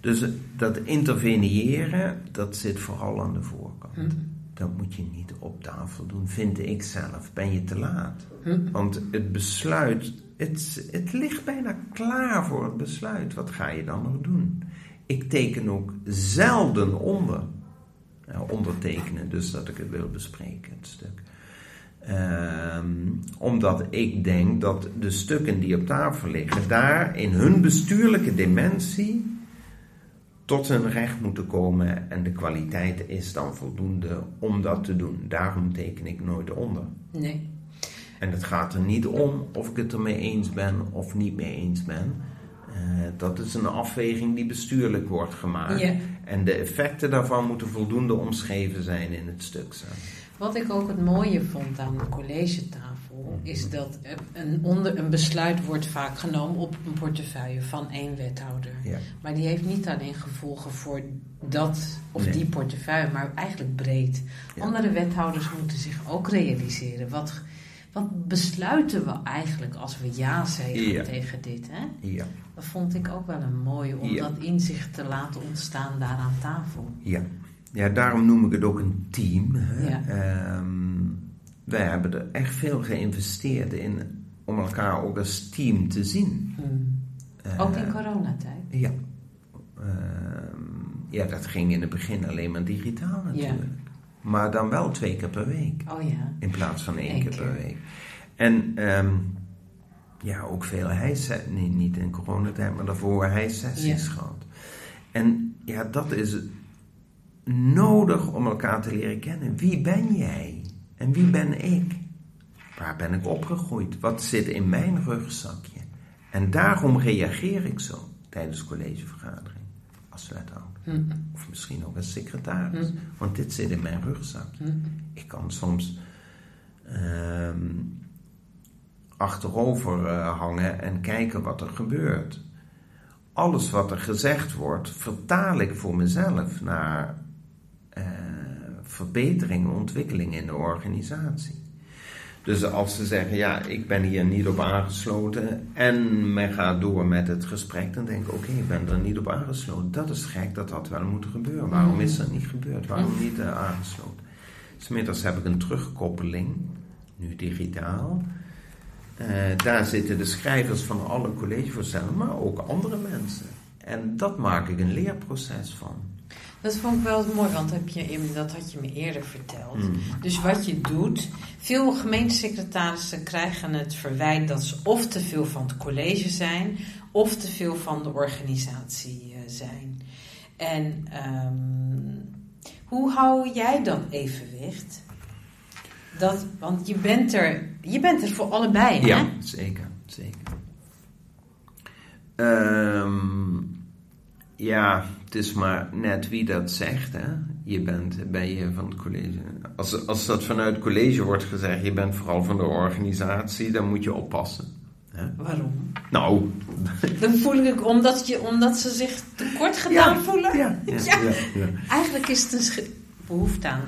Dus dat interveneren, dat zit vooral aan de voorkant. Hm. Dat moet je niet op tafel doen, vind ik zelf. Ben je te laat? Hm. Want het besluit, het, het ligt bijna klaar voor het besluit. Wat ga je dan nog doen? Ik teken ook zelden onder ondertekenen, dus dat ik het wil bespreken, het stuk. Um, omdat ik denk dat de stukken die op tafel liggen, daar in hun bestuurlijke dimensie tot hun recht moeten komen en de kwaliteit is dan voldoende om dat te doen. Daarom teken ik nooit onder. Nee. En het gaat er niet om of ik het ermee eens ben of niet mee eens ben. Uh, dat is een afweging die bestuurlijk wordt gemaakt. Ja. En de effecten daarvan moeten voldoende omschreven zijn in het stuk. Wat ik ook het mooie vond aan de collegetafel, is dat een, onder, een besluit wordt vaak genomen op een portefeuille van één wethouder. Ja. Maar die heeft niet alleen gevolgen voor dat of die portefeuille, maar eigenlijk breed. Andere wethouders moeten zich ook realiseren. Wat, wat besluiten we eigenlijk als we ja zeggen tegen dit? Hè? Ja. Dat vond ik ook wel een mooie, om dat inzicht te laten ontstaan daar aan tafel. Ja, ja daarom noem ik het ook een team. Hè? Um, wij hebben er echt veel geïnvesteerd in om elkaar ook als team te zien. Hmm. ook in coronatijd? Ja. Uh, ja, dat ging in het begin alleen maar digitaal natuurlijk. Maar dan wel twee keer per week. Oh ja. In plaats van één keer, per week. En um, ja, ook veel hijsessies, niet, niet in coronatijd, maar daarvoor hijsessies ja. gehad. En ja, dat is nodig om elkaar te leren kennen. Wie ben jij? En wie ben ik? Waar ben ik opgegroeid? Wat zit in mijn rugzakje? En daarom reageer ik zo tijdens collegevergadering als wethouder. Mm Of misschien ook als secretaris. Mm Want dit zit in mijn rugzakje. Mm ik kan soms um, achterover uh, hangen en kijken wat er gebeurt. Alles wat er gezegd wordt, vertaal ik voor mezelf naar uh, verbetering, ontwikkeling in de organisatie. Dus als ze zeggen, ja, ik ben hier niet op aangesloten en men gaat door met het gesprek, dan denk ik, oké, ik ben er niet op aangesloten. Dat is gek, dat had wel moeten gebeuren. Waarom is dat niet gebeurd? Waarom niet uh, aangesloten? Smiddags heb ik een terugkoppeling, nu digitaal. Eh, daar zitten de schrijvers van alle collegevoorstellen, maar ook andere mensen. En dat maak ik een leerproces van. Dat vond ik wel mooi, want heb je, dat had je me eerder verteld. Mm. Dus wat je doet, veel gemeentesecretarissen krijgen het verwijt dat ze of te veel van het college zijn, of te veel van de organisatie eh, zijn. En ehm, hoe hou jij dan evenwicht? Dat, want je bent, er, je bent er voor allebei, hè? Ja, zeker. zeker. Ehm, ja, het is maar net wie dat zegt. Hè? Je bent, ben je van het college. Als, als dat vanuit het college wordt gezegd, je bent vooral van de organisatie, dan moet je oppassen. Hè? Waarom? Nou. Dan voel ik omdat, je, omdat ze zich tekort gedaan voelen. Ja, ja, Ja. ja, ja. Eigenlijk is het een sch- behoefte aan.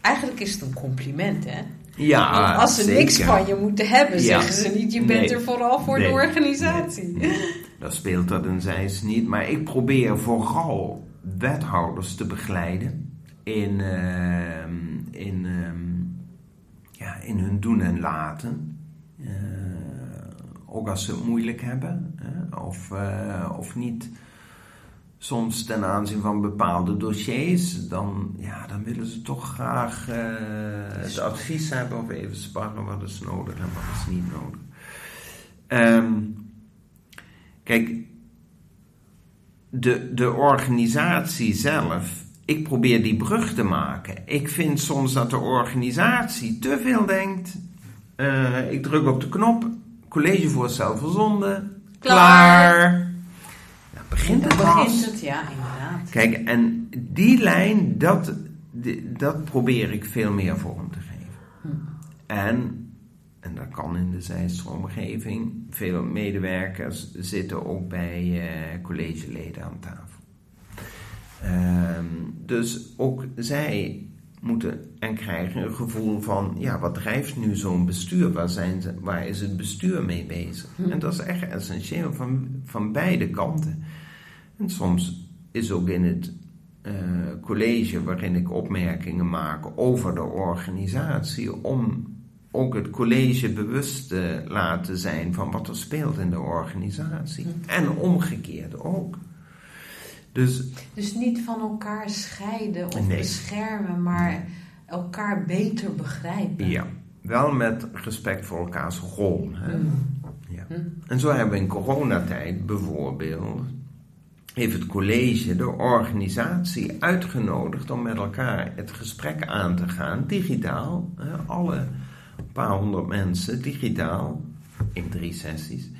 Eigenlijk is het een compliment, hè? Ja, Want als ze zeker. niks van je moeten hebben, zeggen ze niet: je bent Nee. er vooral voor de Nee. Dan speelt dat een zijs niet. Maar ik probeer vooral wethouders te begeleiden in, ehm, in, ehm, ja, in hun doen en laten. Eh, ook als ze het moeilijk hebben of, eh, of niet. Soms ten aanzien van bepaalde dossiers, dan, ja, dan willen ze toch graag eh, het advies hebben of even sparren wat is nodig en wat is niet nodig. Ehm, Kijk, de, de organisatie zelf, ik probeer die brug te maken. Ik vind soms dat de organisatie te veel denkt. eh, ik druk op de knop, collegevoorstel verzonden, Klaar. klaar. Dan begint het pas. begint het, ja, inderdaad. Kijk, en die lijn, dat, dat probeer ik veel meer vorm te geven. En, en dat kan in de zijstroomgeving, veel medewerkers zitten ook bij eh, collegeleden aan tafel. Ehm, dus ook zij moeten en krijgen een gevoel van, ja, wat drijft nu zo'n bestuur? Waar, zijn ze, waar is het bestuur mee bezig? En dat is echt essentieel van, van beide kanten. En soms is ook in het eh, college waarin ik opmerkingen maak over de organisatie, om ook het college bewust te laten zijn van wat er speelt in de organisatie. En omgekeerd ook. Dus Dus niet van elkaar scheiden of Nee. beschermen, maar elkaar beter begrijpen. ja, wel met respect voor elkaars rol. Hè? Mm. Ja. Hm. En zo hebben we in coronatijd bijvoorbeeld, heeft het college de organisatie uitgenodigd om met elkaar het gesprek aan te gaan, digitaal. Hè, alle paar honderd mensen, digitaal, in drie sessies.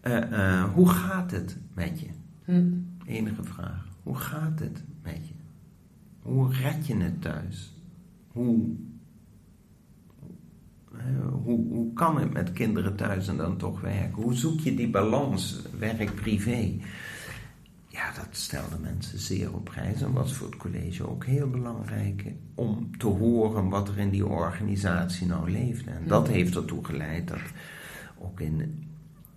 Eh, eh, hoe gaat het met je? Hm. Enige vraag. Hoe gaat het met je? Hoe red je het thuis? Hoe, hè, hoe, hoe kan het met kinderen thuis en dan toch werken? Hoe zoek je die balans werk-privé? Ja, dat stelden mensen zeer op prijs en was voor het college ook heel belangrijk om te horen wat er in die organisatie nou leefde. En dat heeft ertoe geleid dat ook in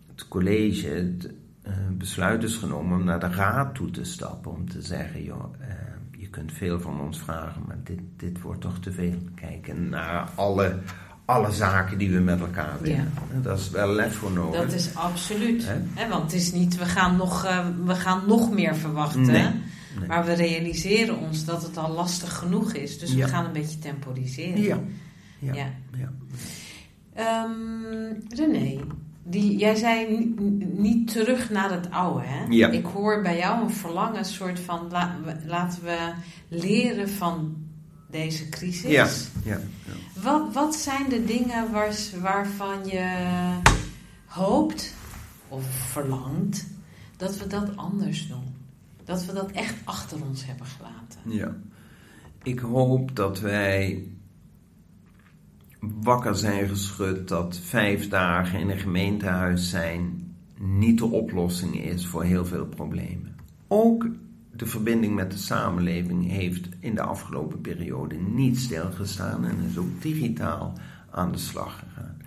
het college het eh, besluit is genomen om naar de raad toe te stappen. Om te zeggen, joh, eh, je kunt veel van ons vragen, maar dit, dit wordt toch te veel. Kijken naar alle, alle zaken die we met elkaar willen. En Dat is wel lef voor nodig. Dat is absoluut. Want het is niet, we gaan nog, eh, we gaan nog meer verwachten. Nee. Maar we realiseren ons dat het al lastig genoeg is. Dus Ja. we gaan een beetje temporiseren. Ja. Ja. Ja. ja. Ehm, René, die, jij zei ni- niet terug naar het oude. Hè? Ja. Ik hoor bij jou een verlangen, een soort van la- laten we leren van deze crisis. Ja. Ja. Wat, wat zijn de dingen waar, waarvan je hoopt of verlangt dat we dat anders doen? Dat we dat echt achter ons hebben gelaten. Ja. Ik hoop dat wij wakker zijn geschud dat vijf dagen in een gemeentehuis zijn niet de oplossing is voor heel veel problemen. Ook de verbinding met de samenleving heeft in de afgelopen periode niet stilgestaan en is ook digitaal aan de slag gegaan.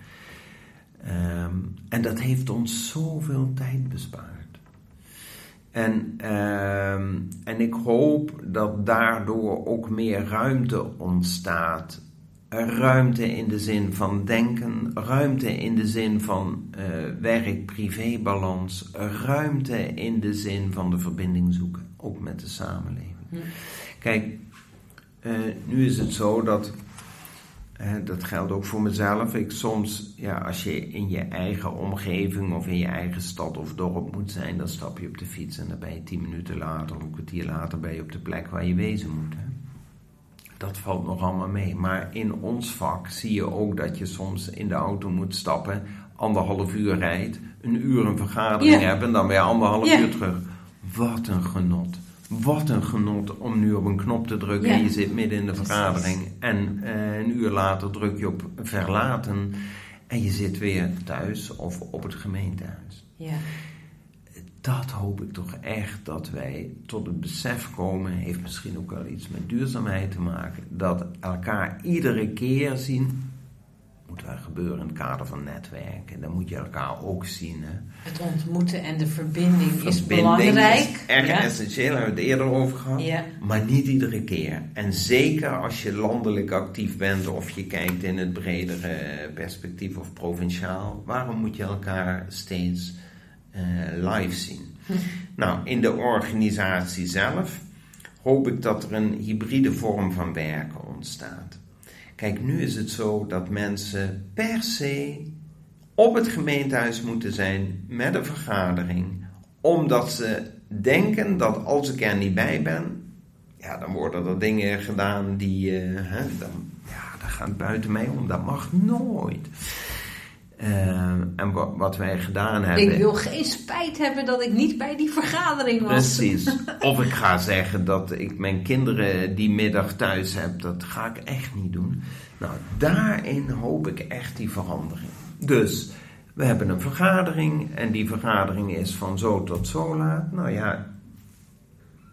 Ehm, en dat heeft ons zoveel tijd bespaard. En, ehm, en ik hoop dat daardoor ook meer ruimte ontstaat ruimte in de zin van denken, ruimte in de zin van uh, werk-privé-balans, ruimte in de zin van de verbinding zoeken, ook met de samenleving. Hm. Kijk, uh, nu is het zo dat, uh, dat geldt ook voor mezelf, ik soms, ja, als je in je eigen omgeving of in je eigen stad of dorp moet zijn, dan stap je op de fiets en dan ben je tien minuten later of een kwartier later ben je op de plek waar je wezen moet. Hè? dat valt nog allemaal mee. Maar in ons vak zie je ook dat je soms in de auto moet stappen, anderhalf uur rijdt, een uur een vergadering hebt en dan weer anderhalf uur terug. Wat een genot. Wat een genot om nu op een knop te drukken en je zit midden in de vergadering. En eh, een uur later druk je op verlaten en je zit weer thuis of op het gemeentehuis. Ja dat hoop ik toch echt dat wij tot het besef komen, heeft misschien ook wel iets met duurzaamheid te maken, dat elkaar iedere keer zien, moet wel gebeuren in het kader van netwerken, dan moet je elkaar ook zien. Hè. Het ontmoeten en de verbinding, is belangrijk. Is erg essentieel, daar hebben we het eerder over gehad, ja. maar niet iedere keer. En zeker als je landelijk actief bent of je kijkt in het bredere perspectief of provinciaal, waarom moet je elkaar steeds uh, live zien. Nou, in de organisatie zelf hoop ik dat er een hybride vorm van werken ontstaat. Kijk, nu is het zo dat mensen per se op het gemeentehuis moeten zijn met een vergadering, omdat ze denken dat als ik er niet bij ben, ja, dan worden er dingen gedaan die, uh, hè, dan, ja, dat gaat buiten mij om. Dat mag nooit. Uh, en wat, wat, wij gedaan hebben. Ik wil geen spijt hebben dat ik niet bij die vergadering was. Precies. Of ik ga zeggen dat ik mijn kinderen die middag thuis heb. Dat ga ik echt niet doen. Nou, daarin hoop ik echt die verandering. Dus we hebben een vergadering. En die vergadering is van zo tot zo laat. Nou ja,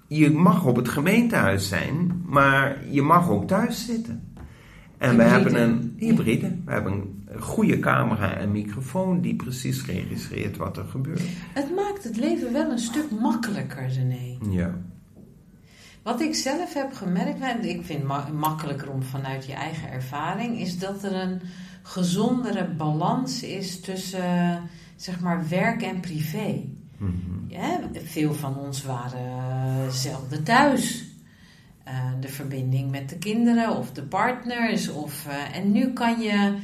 je mag op het gemeentehuis zijn. Maar je mag ook thuis zitten. En we hebben een hybride. We hebben een goede camera en microfoon die precies registreert wat er gebeurt. Het maakt het leven wel een stuk makkelijker, René. Ja. Wat ik zelf heb gemerkt, en ik vind het makkelijker om vanuit je eigen ervaring, is dat er een gezondere balans is tussen zeg maar werk en privé. Mm ja, veel van ons waren zelden thuis. Eh, de verbinding met de kinderen of de partners. Of, uh, en nu kan je.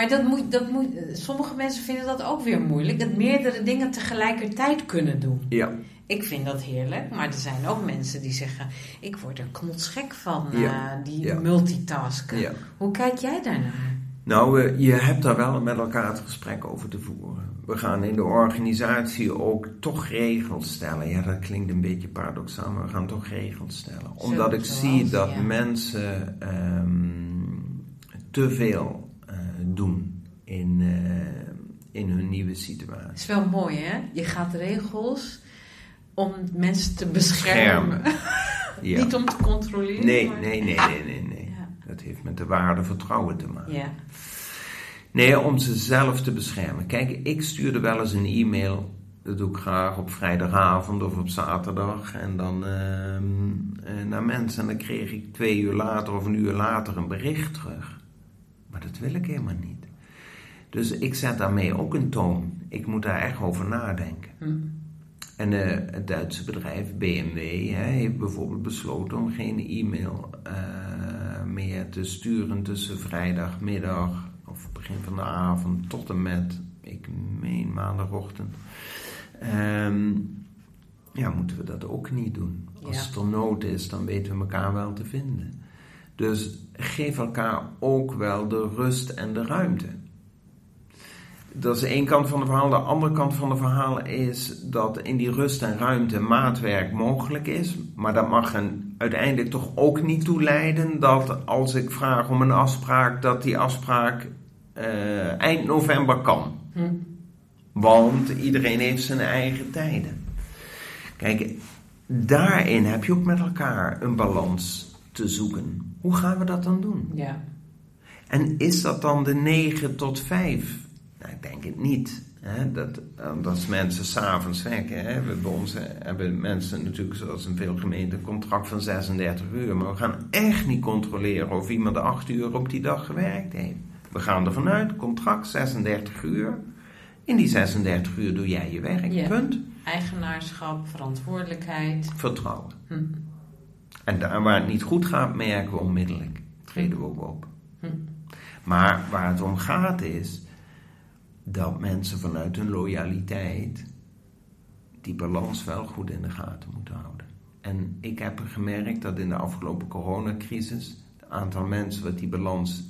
Maar dat moet, dat moet, sommige mensen vinden dat ook weer moeilijk. Dat meerdere dingen tegelijkertijd kunnen doen. Ja. Ik vind dat heerlijk, maar er zijn ook mensen die zeggen: Ik word er knotsgek van, uh, die ja. multitasken. Ja. Hoe kijk jij daarnaar? Nou, je hebt daar wel met elkaar het gesprek over te voeren. We gaan in de organisatie ook toch regels stellen. Ja, dat klinkt een beetje paradoxaal, maar we gaan toch regels stellen. Omdat ik zie dat mensen um, te veel doen in, uh, in hun nieuwe situatie. Het is wel mooi, hè? Je gaat regels om mensen te beschermen. ja. Niet om te controleren. Nee, maar... nee, nee, nee, nee. nee. Dat heeft met de waarde vertrouwen te maken. Ja. Nee, om ze zelf te beschermen. Kijk, ik stuurde wel eens een e-mail. Dat doe ik graag op vrijdagavond of op zaterdag. En dan ehm, eh, naar mensen. En dan kreeg ik twee uur later of een uur later een bericht terug. Maar dat wil ik helemaal niet. Dus ik zet daarmee ook een toon. Ik moet daar echt over nadenken. Hm. En uh, het Duitse bedrijf BMW hè, heeft bijvoorbeeld besloten om geen e-mail uh, meer te sturen tussen vrijdagmiddag of begin van de avond tot en met, ik meen maandagochtend. Um, ja, moeten we dat ook niet doen. Als het er nood is, dan weten we elkaar wel te vinden. Dus geef elkaar ook wel de rust en de ruimte. Dat is één kant van het verhaal. De andere kant van het verhaal is dat in die rust en ruimte maatwerk mogelijk is. Maar dat mag een, uiteindelijk toch ook niet toe leiden dat als ik vraag om een afspraak, dat die afspraak uh, eind november kan. Hm. Want iedereen heeft zijn eigen tijden. Kijk, daarin heb je ook met elkaar een balans te zoeken. Hoe gaan we dat dan doen? Ja. En is dat dan de 9 tot 5? Nou, ik denk het niet. Hè, dat, als mensen s'avonds werken, hè, we, bij ons hebben mensen natuurlijk zoals in veel gemeenten een contract van 36 uur. Maar we gaan echt niet controleren of iemand 8 uur op die dag gewerkt heeft. We gaan ervan uit, contract 36 uur. In die 36 uur doe jij je werk, punt. Eigenaarschap, verantwoordelijkheid. Vertrouwen. Hm. En waar het niet goed gaat, merken we onmiddellijk. Treden we ook op. Maar waar het om gaat is dat mensen vanuit hun loyaliteit die balans wel goed in de gaten moeten houden. En ik heb gemerkt dat in de afgelopen coronacrisis het aantal mensen wat die balans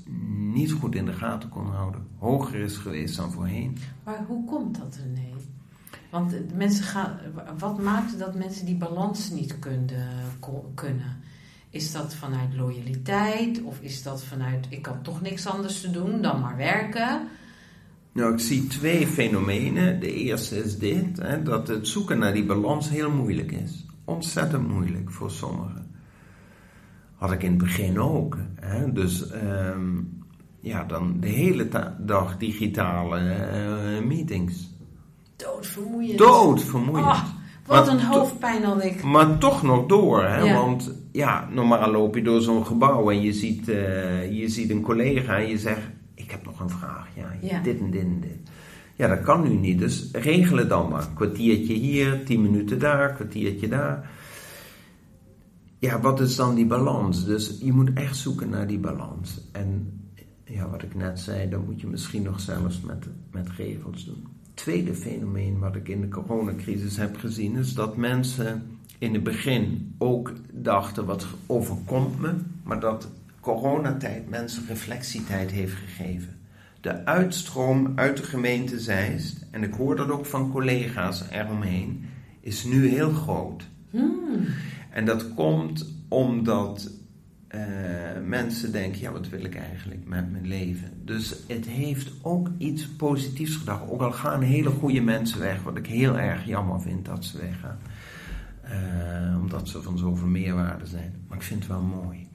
niet goed in de gaten kon houden, hoger is geweest dan voorheen. Maar hoe komt dat, René? Want mensen gaan, wat maakt dat mensen die balans niet kunnen? Is dat vanuit loyaliteit of is dat vanuit ik kan toch niks anders te doen dan maar werken? Nou, ik zie twee fenomenen. De eerste is dit, hè, dat het zoeken naar die balans heel moeilijk is. Ontzettend moeilijk voor sommigen. Had ik in het begin ook. Hè. Dus ehm, ja, dan de hele dag digitale uh, meetings. Doodvermoeiend. Doodvermoeiend. Oh, wat een hoofdpijn had ik. Maar toch nog door, hè? want ja, normaal loop je door zo'n gebouw en je ziet, uh, je ziet een collega en je zegt ik heb nog een vraag. Ja, dit en dit en dit. Ja, dat kan nu niet. Dus regel het dan maar. Kwartiertje hier, tien minuten daar, kwartiertje daar. Ja, wat is dan die balans? Dus je moet echt zoeken naar die balans. En ja, wat ik net zei, dan moet je misschien nog zelfs met, met regels doen. Tweede fenomeen wat ik in de coronacrisis heb gezien, is dat mensen in het begin ook dachten: wat overkomt me? Maar dat coronatijd mensen reflectietijd heeft gegeven. De uitstroom uit de gemeente Zeist, en ik hoor dat ook van collega's eromheen, is nu heel groot. Hmm. En dat komt omdat uh, mensen denken, ja wat wil ik eigenlijk met mijn leven? Dus het heeft ook iets positiefs gedacht. Ook al gaan hele goede mensen weg, wat ik heel erg jammer vind dat ze weggaan. Uh, omdat ze van zoveel meerwaarde zijn. Maar ik vind het wel mooi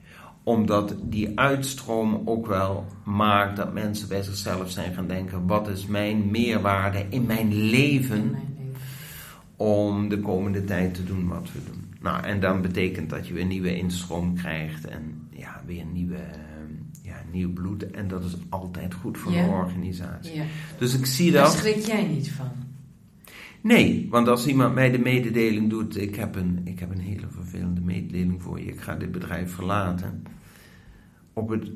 omdat die uitstroom ook wel maakt dat mensen bij zichzelf zijn gaan denken: wat is mijn meerwaarde in mijn leven om de komende tijd te doen wat we doen. Nou, en dan betekent dat je weer nieuwe instroom krijgt en ja, weer nieuwe, ja, nieuw bloed. En dat is altijd goed voor een organisatie. Ja. Dus ik zie dat. Daar schrik jij niet van? Nee, want als iemand mij de mededeling doet: ik heb een, ik heb een hele vervelende mededeling voor je, ik ga dit bedrijf verlaten op het,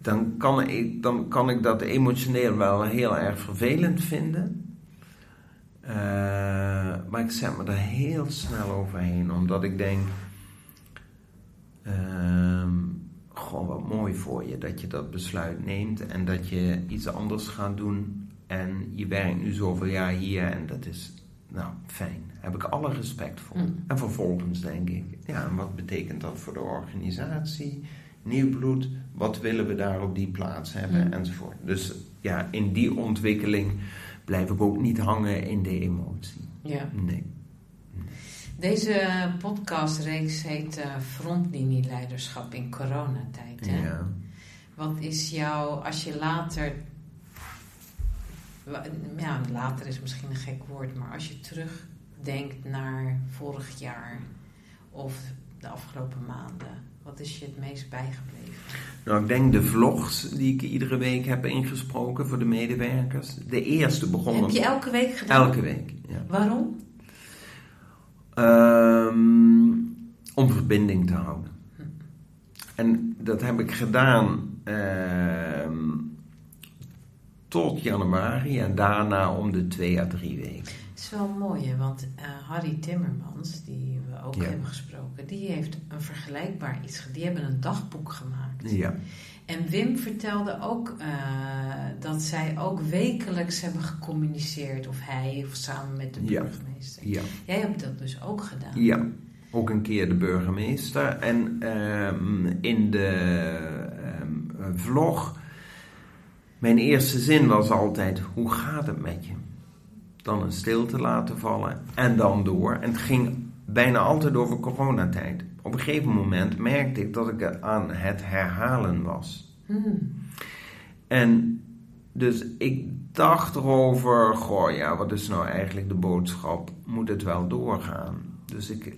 dan, kan ik, dan kan ik dat emotioneel wel heel erg vervelend vinden. Uh, maar ik zet me er heel snel overheen, omdat ik denk: uh, Goh, wat mooi voor je dat je dat besluit neemt en dat je iets anders gaat doen. En je werkt nu zoveel jaar hier en dat is, nou, fijn. Daar heb ik alle respect voor. Mm. En vervolgens denk ik: ja, en wat betekent dat voor de organisatie? nieuw bloed, wat willen we daar op die plaats hebben, mm. enzovoort. Dus ja, in die ontwikkeling blijf ik ook niet hangen in de emotie. Ja. Nee. Deze podcastreeks heet uh, Frontlinieleiderschap in coronatijd. Hè? Ja. Wat is jouw, als je later, ja, later is misschien een gek woord, maar als je terugdenkt naar vorig jaar of de afgelopen maanden, wat is je het meest bijgebleven? Nou, ik denk de vlogs die ik iedere week heb ingesproken voor de medewerkers. De eerste begon... Heb je elke week gedaan? Elke week, ja. Waarom? Um, om verbinding te houden. Hm. En dat heb ik gedaan uh, tot januari en daarna om de twee à drie weken. Is wel mooi, hè? want uh, Harry Timmermans, die we ook hebben gesproken, die heeft een vergelijkbaar iets. Die hebben een dagboek gemaakt. Ja. En Wim vertelde ook uh, dat zij ook wekelijks hebben gecommuniceerd, of hij of samen met de burgemeester. Ja. Jij hebt dat dus ook gedaan. Ja, ook een keer de burgemeester. En um, in de um, vlog, mijn eerste zin was altijd: hoe gaat het met je? Dan een stilte laten vallen en dan door. En het ging bijna altijd over coronatijd. Op een gegeven moment merkte ik dat ik aan het herhalen was. Hmm. En Dus ik dacht erover, goh ja, wat is nou eigenlijk de boodschap? Moet het wel doorgaan? Dus ik,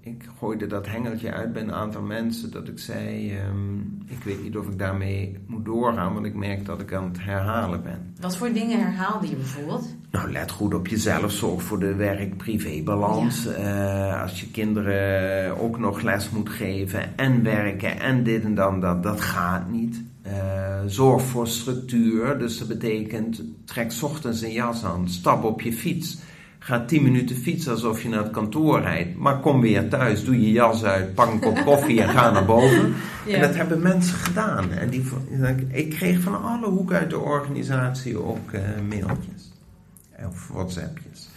ik gooide dat hengeltje uit bij een aantal mensen dat ik zei, ehm, ik weet niet of ik daarmee moet doorgaan, want ik merk dat ik aan het herhalen ben. Wat voor dingen herhaalde je bijvoorbeeld? Nou, let goed op jezelf, zorg voor de werk-privé-balans. Eh, als je kinderen ook nog les moet geven en werken en dit en dan, dat, dat gaat niet. Uh, zorg voor structuur, dus dat betekent trek ochtends een jas aan, stap op je fiets. Ga 10 minuten fietsen alsof je naar het kantoor rijdt. Maar kom weer thuis, doe je jas uit, pak een kop koffie en ga naar boven. Ja. En dat hebben mensen gedaan. En die, ik kreeg van alle hoeken uit de organisatie ook uh, mailtjes. Of WhatsAppjes.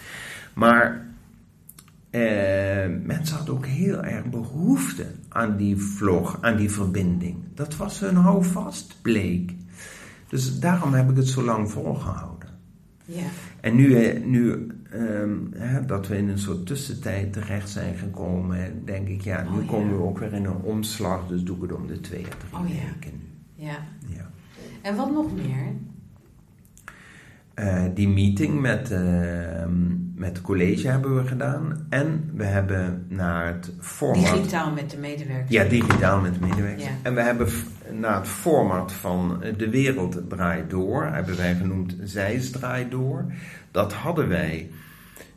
Maar eh, mensen hadden ook heel erg behoefte aan die vlog, aan die verbinding. Dat was hun houvast, bleek. Dus daarom heb ik het zo lang volgehouden. Ja. En nu, eh, nu um, hè, dat we in een soort tussentijd terecht zijn gekomen, denk ik, ja, nu oh, komen we ook weer in een omslag, dus doe ik het om de twee of drie oh, weken. Ja. ja. En wat nog meer? Uh, die meeting met, uh, met het college hebben we gedaan. En we hebben naar het format... Digitaal met de medewerkers. Ja, digitaal met de medewerkers. Ja. En we hebben naar het format van De Wereld Draait Door, hebben wij genoemd Zijs Draait Door. Dat hadden wij,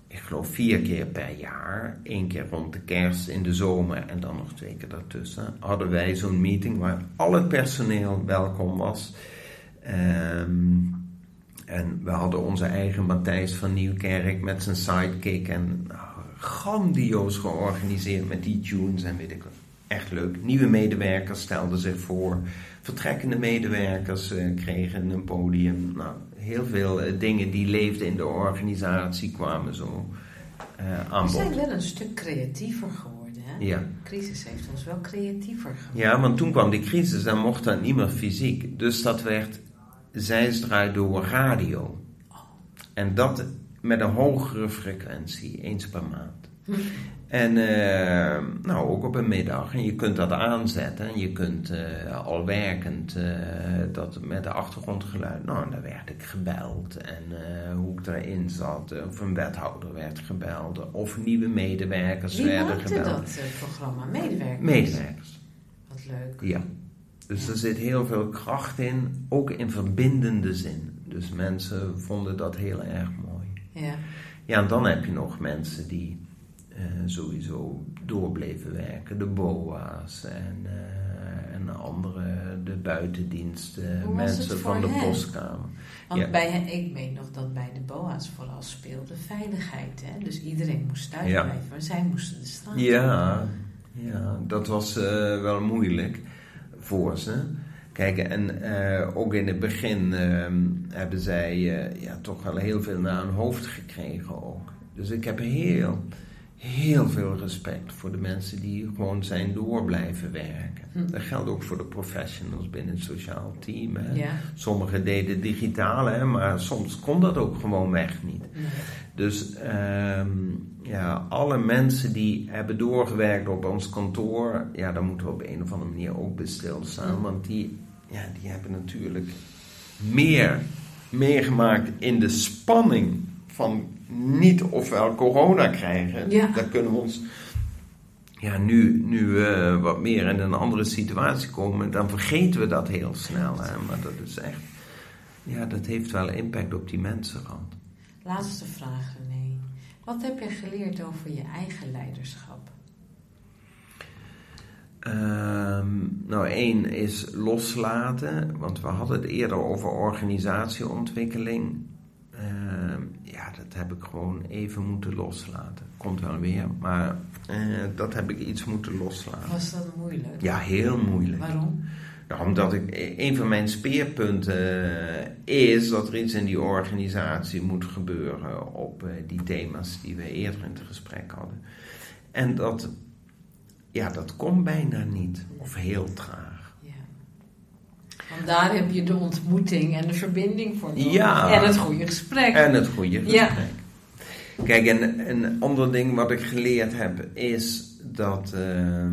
ik geloof vier keer per jaar, één keer rond de kerst in de zomer en dan nog twee keer daartussen, hadden wij zo'n meeting waar al het personeel welkom was. Um, en we hadden onze eigen Matthijs van Nieuwkerk met zijn sidekick. En nou, grandioos georganiseerd met die tunes en weet ik wat. Echt leuk. Nieuwe medewerkers stelden zich voor. Vertrekkende medewerkers uh, kregen een podium. Nou, heel veel uh, dingen die leefden in de organisatie kwamen zo uh, aan bod. We zijn wel een stuk creatiever geworden. Hè? Ja. De crisis heeft ons wel creatiever gemaakt. Ja, want toen kwam die crisis en mocht dat niet meer fysiek. Dus dat werd zij draait door radio. En dat met een hogere frequentie, eens per maand. Hm. En uh, nou, ook op een middag. En je kunt dat aanzetten. En je kunt uh, al werkend uh, dat met de achtergrondgeluid. Nou, dan werd ik gebeld. En hoe ik erin zat. Of een wethouder werd gebeld. Of nieuwe medewerkers Wie werden gebeld. dat programma? Medewerkers? Medewerkers. Wat leuk. Ja. Dus er zit heel veel kracht in, ook in verbindende zin. Dus mensen vonden dat heel erg mooi. Ja, ja en dan heb je nog mensen die uh, sowieso doorbleven werken. De BOA's en, uh, en andere, de buitendiensten, mensen van de postkamer. Want ja. bij, ik weet nog dat bij de BOA's vooral speelde veiligheid. Hè? Dus iedereen moest thuis ja. blijven, maar zij moesten de straat Ja, ja dat was uh, wel moeilijk voor ze. Kijk, en uh, ook in het begin uh, hebben zij uh, ja, toch wel heel veel naar hun hoofd gekregen ook. Dus ik heb heel, heel veel respect voor de mensen die gewoon zijn door blijven werken. Hm. Dat geldt ook voor de professionals binnen het sociaal team. Hè. Ja. Sommigen deden digitaal, hè, maar soms kon dat ook gewoon weg niet. Dus um, ja, alle mensen die hebben doorgewerkt op ons kantoor, ja, daar moeten we op een of andere manier ook bij stilstaan. Want die, ja, die hebben natuurlijk meer meegemaakt in de spanning van niet ofwel corona krijgen. Ja. Daar kunnen we ons ja, nu, nu uh, wat meer in een andere situatie komen, dan vergeten we dat heel snel. Hè? Maar dat is echt, ja, dat heeft wel impact op die mensen gehad. Laatste vraag, René. Wat heb je geleerd over je eigen leiderschap? Um, nou, één is loslaten, want we hadden het eerder over organisatieontwikkeling. Um, ja, dat heb ik gewoon even moeten loslaten. Komt wel weer, maar uh, dat heb ik iets moeten loslaten. Was dat moeilijk? Ja, heel moeilijk. Waarom? Nou, omdat ik, een van mijn speerpunten is dat er iets in die organisatie moet gebeuren op die thema's die we eerder in het gesprek hadden. En dat, ja, dat komt bijna niet, of heel traag. Want daar heb je de ontmoeting en de verbinding voor nodig. Ja. En het goede gesprek. En het goede gesprek. Ja. Kijk, en een ander ding wat ik geleerd heb is dat. Uh,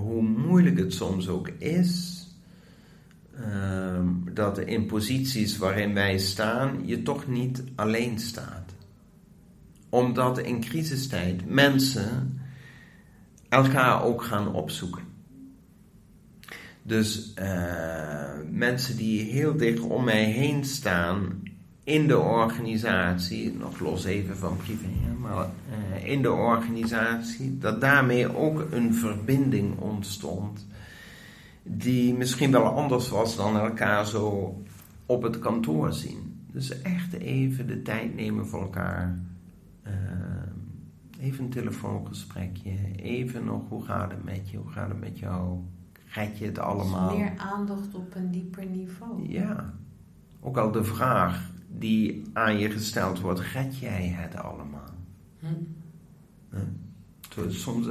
hoe moeilijk het soms ook is, ehm, dat in posities waarin wij staan, je toch niet alleen staat. Omdat in crisistijd mensen elkaar ook gaan opzoeken. Dus uh, mensen die heel dicht om mij heen staan in de organisatie, nog los even van privé, maar uh, in de organisatie, dat daarmee ook een verbinding ontstond die misschien wel anders was dan elkaar zo op het kantoor zien. Dus echt even de tijd nemen voor elkaar. Uh, even een telefoongesprekje. Even nog, hoe gaat het met je? Hoe gaat het met jou? Red je het allemaal? Dus meer aandacht op een dieper niveau. Ja. Ook al de vraag die aan je gesteld wordt, red jij het allemaal? Hm. Hm. Soms,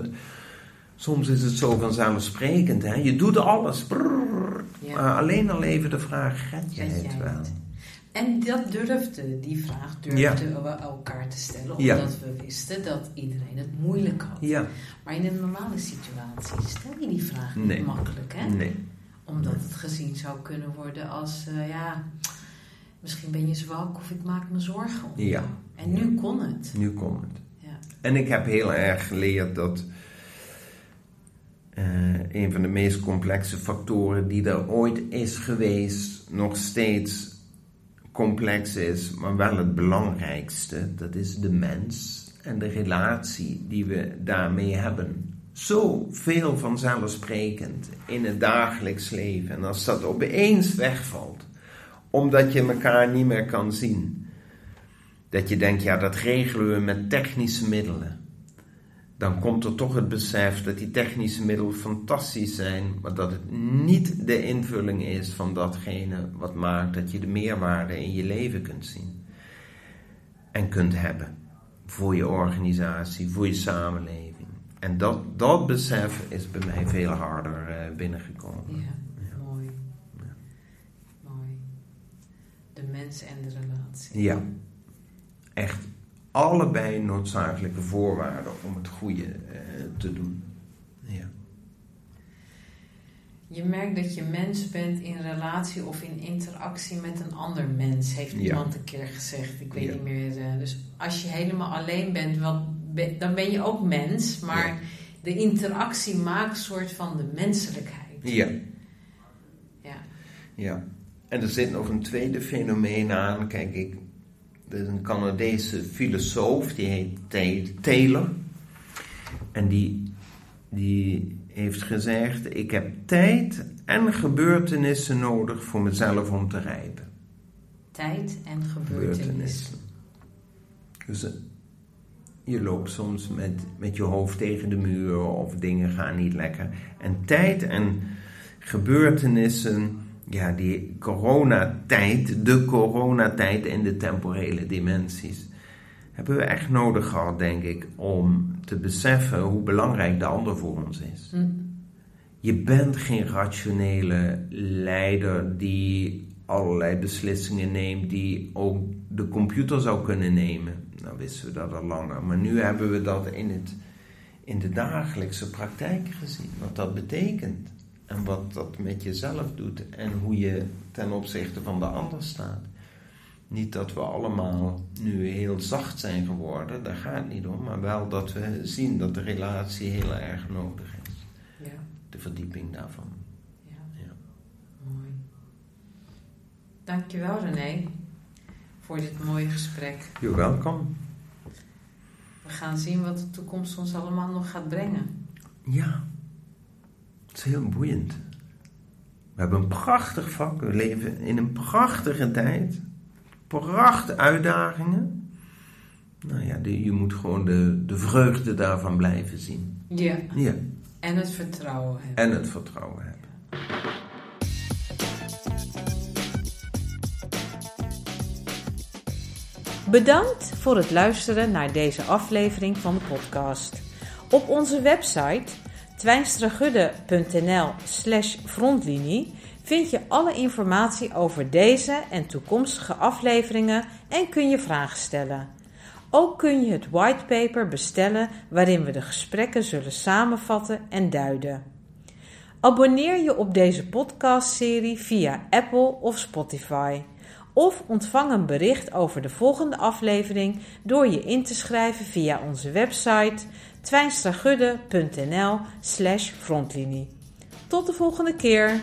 soms is het zo vanzelfsprekend. Hè? Je doet alles. Brrr, maar alleen al even de vraag, red jij het wel? En dat durfde, die vraag durfden we elkaar te stellen, omdat we wisten dat iedereen het moeilijk had. Ja. Maar in een normale situatie stel je die vraag niet makkelijk, hè? Nee. Omdat het gezien zou kunnen worden als, uh, ja, misschien ben je zwak of ik maak me zorgen om ja. En nu kon het. Nu kon het. Ja. En ik heb heel erg geleerd dat uh, een van de meest complexe factoren die er ooit is geweest, nog steeds complex is, maar wel het belangrijkste, dat is de mens en de relatie die we daarmee hebben. Zo veel vanzelfsprekend in het dagelijks leven. En als dat opeens wegvalt, omdat je elkaar niet meer kan zien, dat je denkt, ja, dat regelen we met technische middelen dan komt er toch het besef dat die technische middelen fantastisch zijn, maar dat het niet de invulling is van datgene wat maakt dat je de meerwaarde in je leven kunt zien en kunt hebben voor je organisatie, voor je samenleving. En dat, dat besef is bij mij veel harder uh, binnengekomen. Ja, ja. mooi. Ja. Mooi. De mens en de relatie. Ja, echt allebei noodzakelijke voorwaarden om het goede eh, te doen. Ja. Je merkt dat je mens bent in relatie of in interactie met een ander mens, heeft iemand een keer gezegd. Ik weet niet meer. Uh, dus als je helemaal alleen bent, wat, dan ben je ook mens, maar de interactie maakt een soort van de menselijkheid. Ja. Ja. Ja. En er zit nog een tweede fenomeen aan. Kijk, ik er is een Canadese filosoof, die heet Taylor. En die, die heeft gezegd: Ik heb tijd en gebeurtenissen nodig voor mezelf om te rijpen. Tijd en gebeurtenissen. Dus eh, je loopt soms met, met je hoofd tegen de muur of dingen gaan niet lekker. En tijd en gebeurtenissen ja, die coronatijd, de coronatijd en de temporele dimensies, hebben we echt nodig gehad, denk ik, om te beseffen hoe belangrijk de ander voor ons is. Hm. Je bent geen rationele leider die allerlei beslissingen neemt die ook de computer zou kunnen nemen. Nou wisten we dat al langer, maar nu hebben we dat in, het, in de dagelijkse praktijk gezien, wat dat betekent. En wat dat met jezelf doet en hoe je ten opzichte van de ander staat. Niet dat we allemaal nu heel zacht zijn geworden, daar gaat het niet om, maar wel dat we zien dat de relatie heel erg nodig is. Ja. De verdieping daarvan. Ja. ja. Mooi. Dankjewel René voor dit mooie gesprek. You're welkom. We gaan zien wat de toekomst ons allemaal nog gaat brengen. Ja. Het is heel boeiend. We hebben een prachtig vak. We leven in een prachtige tijd. Prachtige uitdagingen. Nou ja, je moet gewoon de, de vreugde daarvan blijven zien. Ja. ja. En het vertrouwen hebben. En het vertrouwen hebben. Bedankt voor het luisteren naar deze aflevering van de podcast. Op onze website twijnstragudde.nl slash frontlinie vind je alle informatie over deze en toekomstige afleveringen en kun je vragen stellen. Ook kun je het whitepaper bestellen waarin we de gesprekken zullen samenvatten en duiden. Abonneer je op deze podcastserie via Apple of Spotify. Of ontvang een bericht over de volgende aflevering door je in te schrijven via onze website twijnstragudde.nl slash frontlinie. Tot de volgende keer!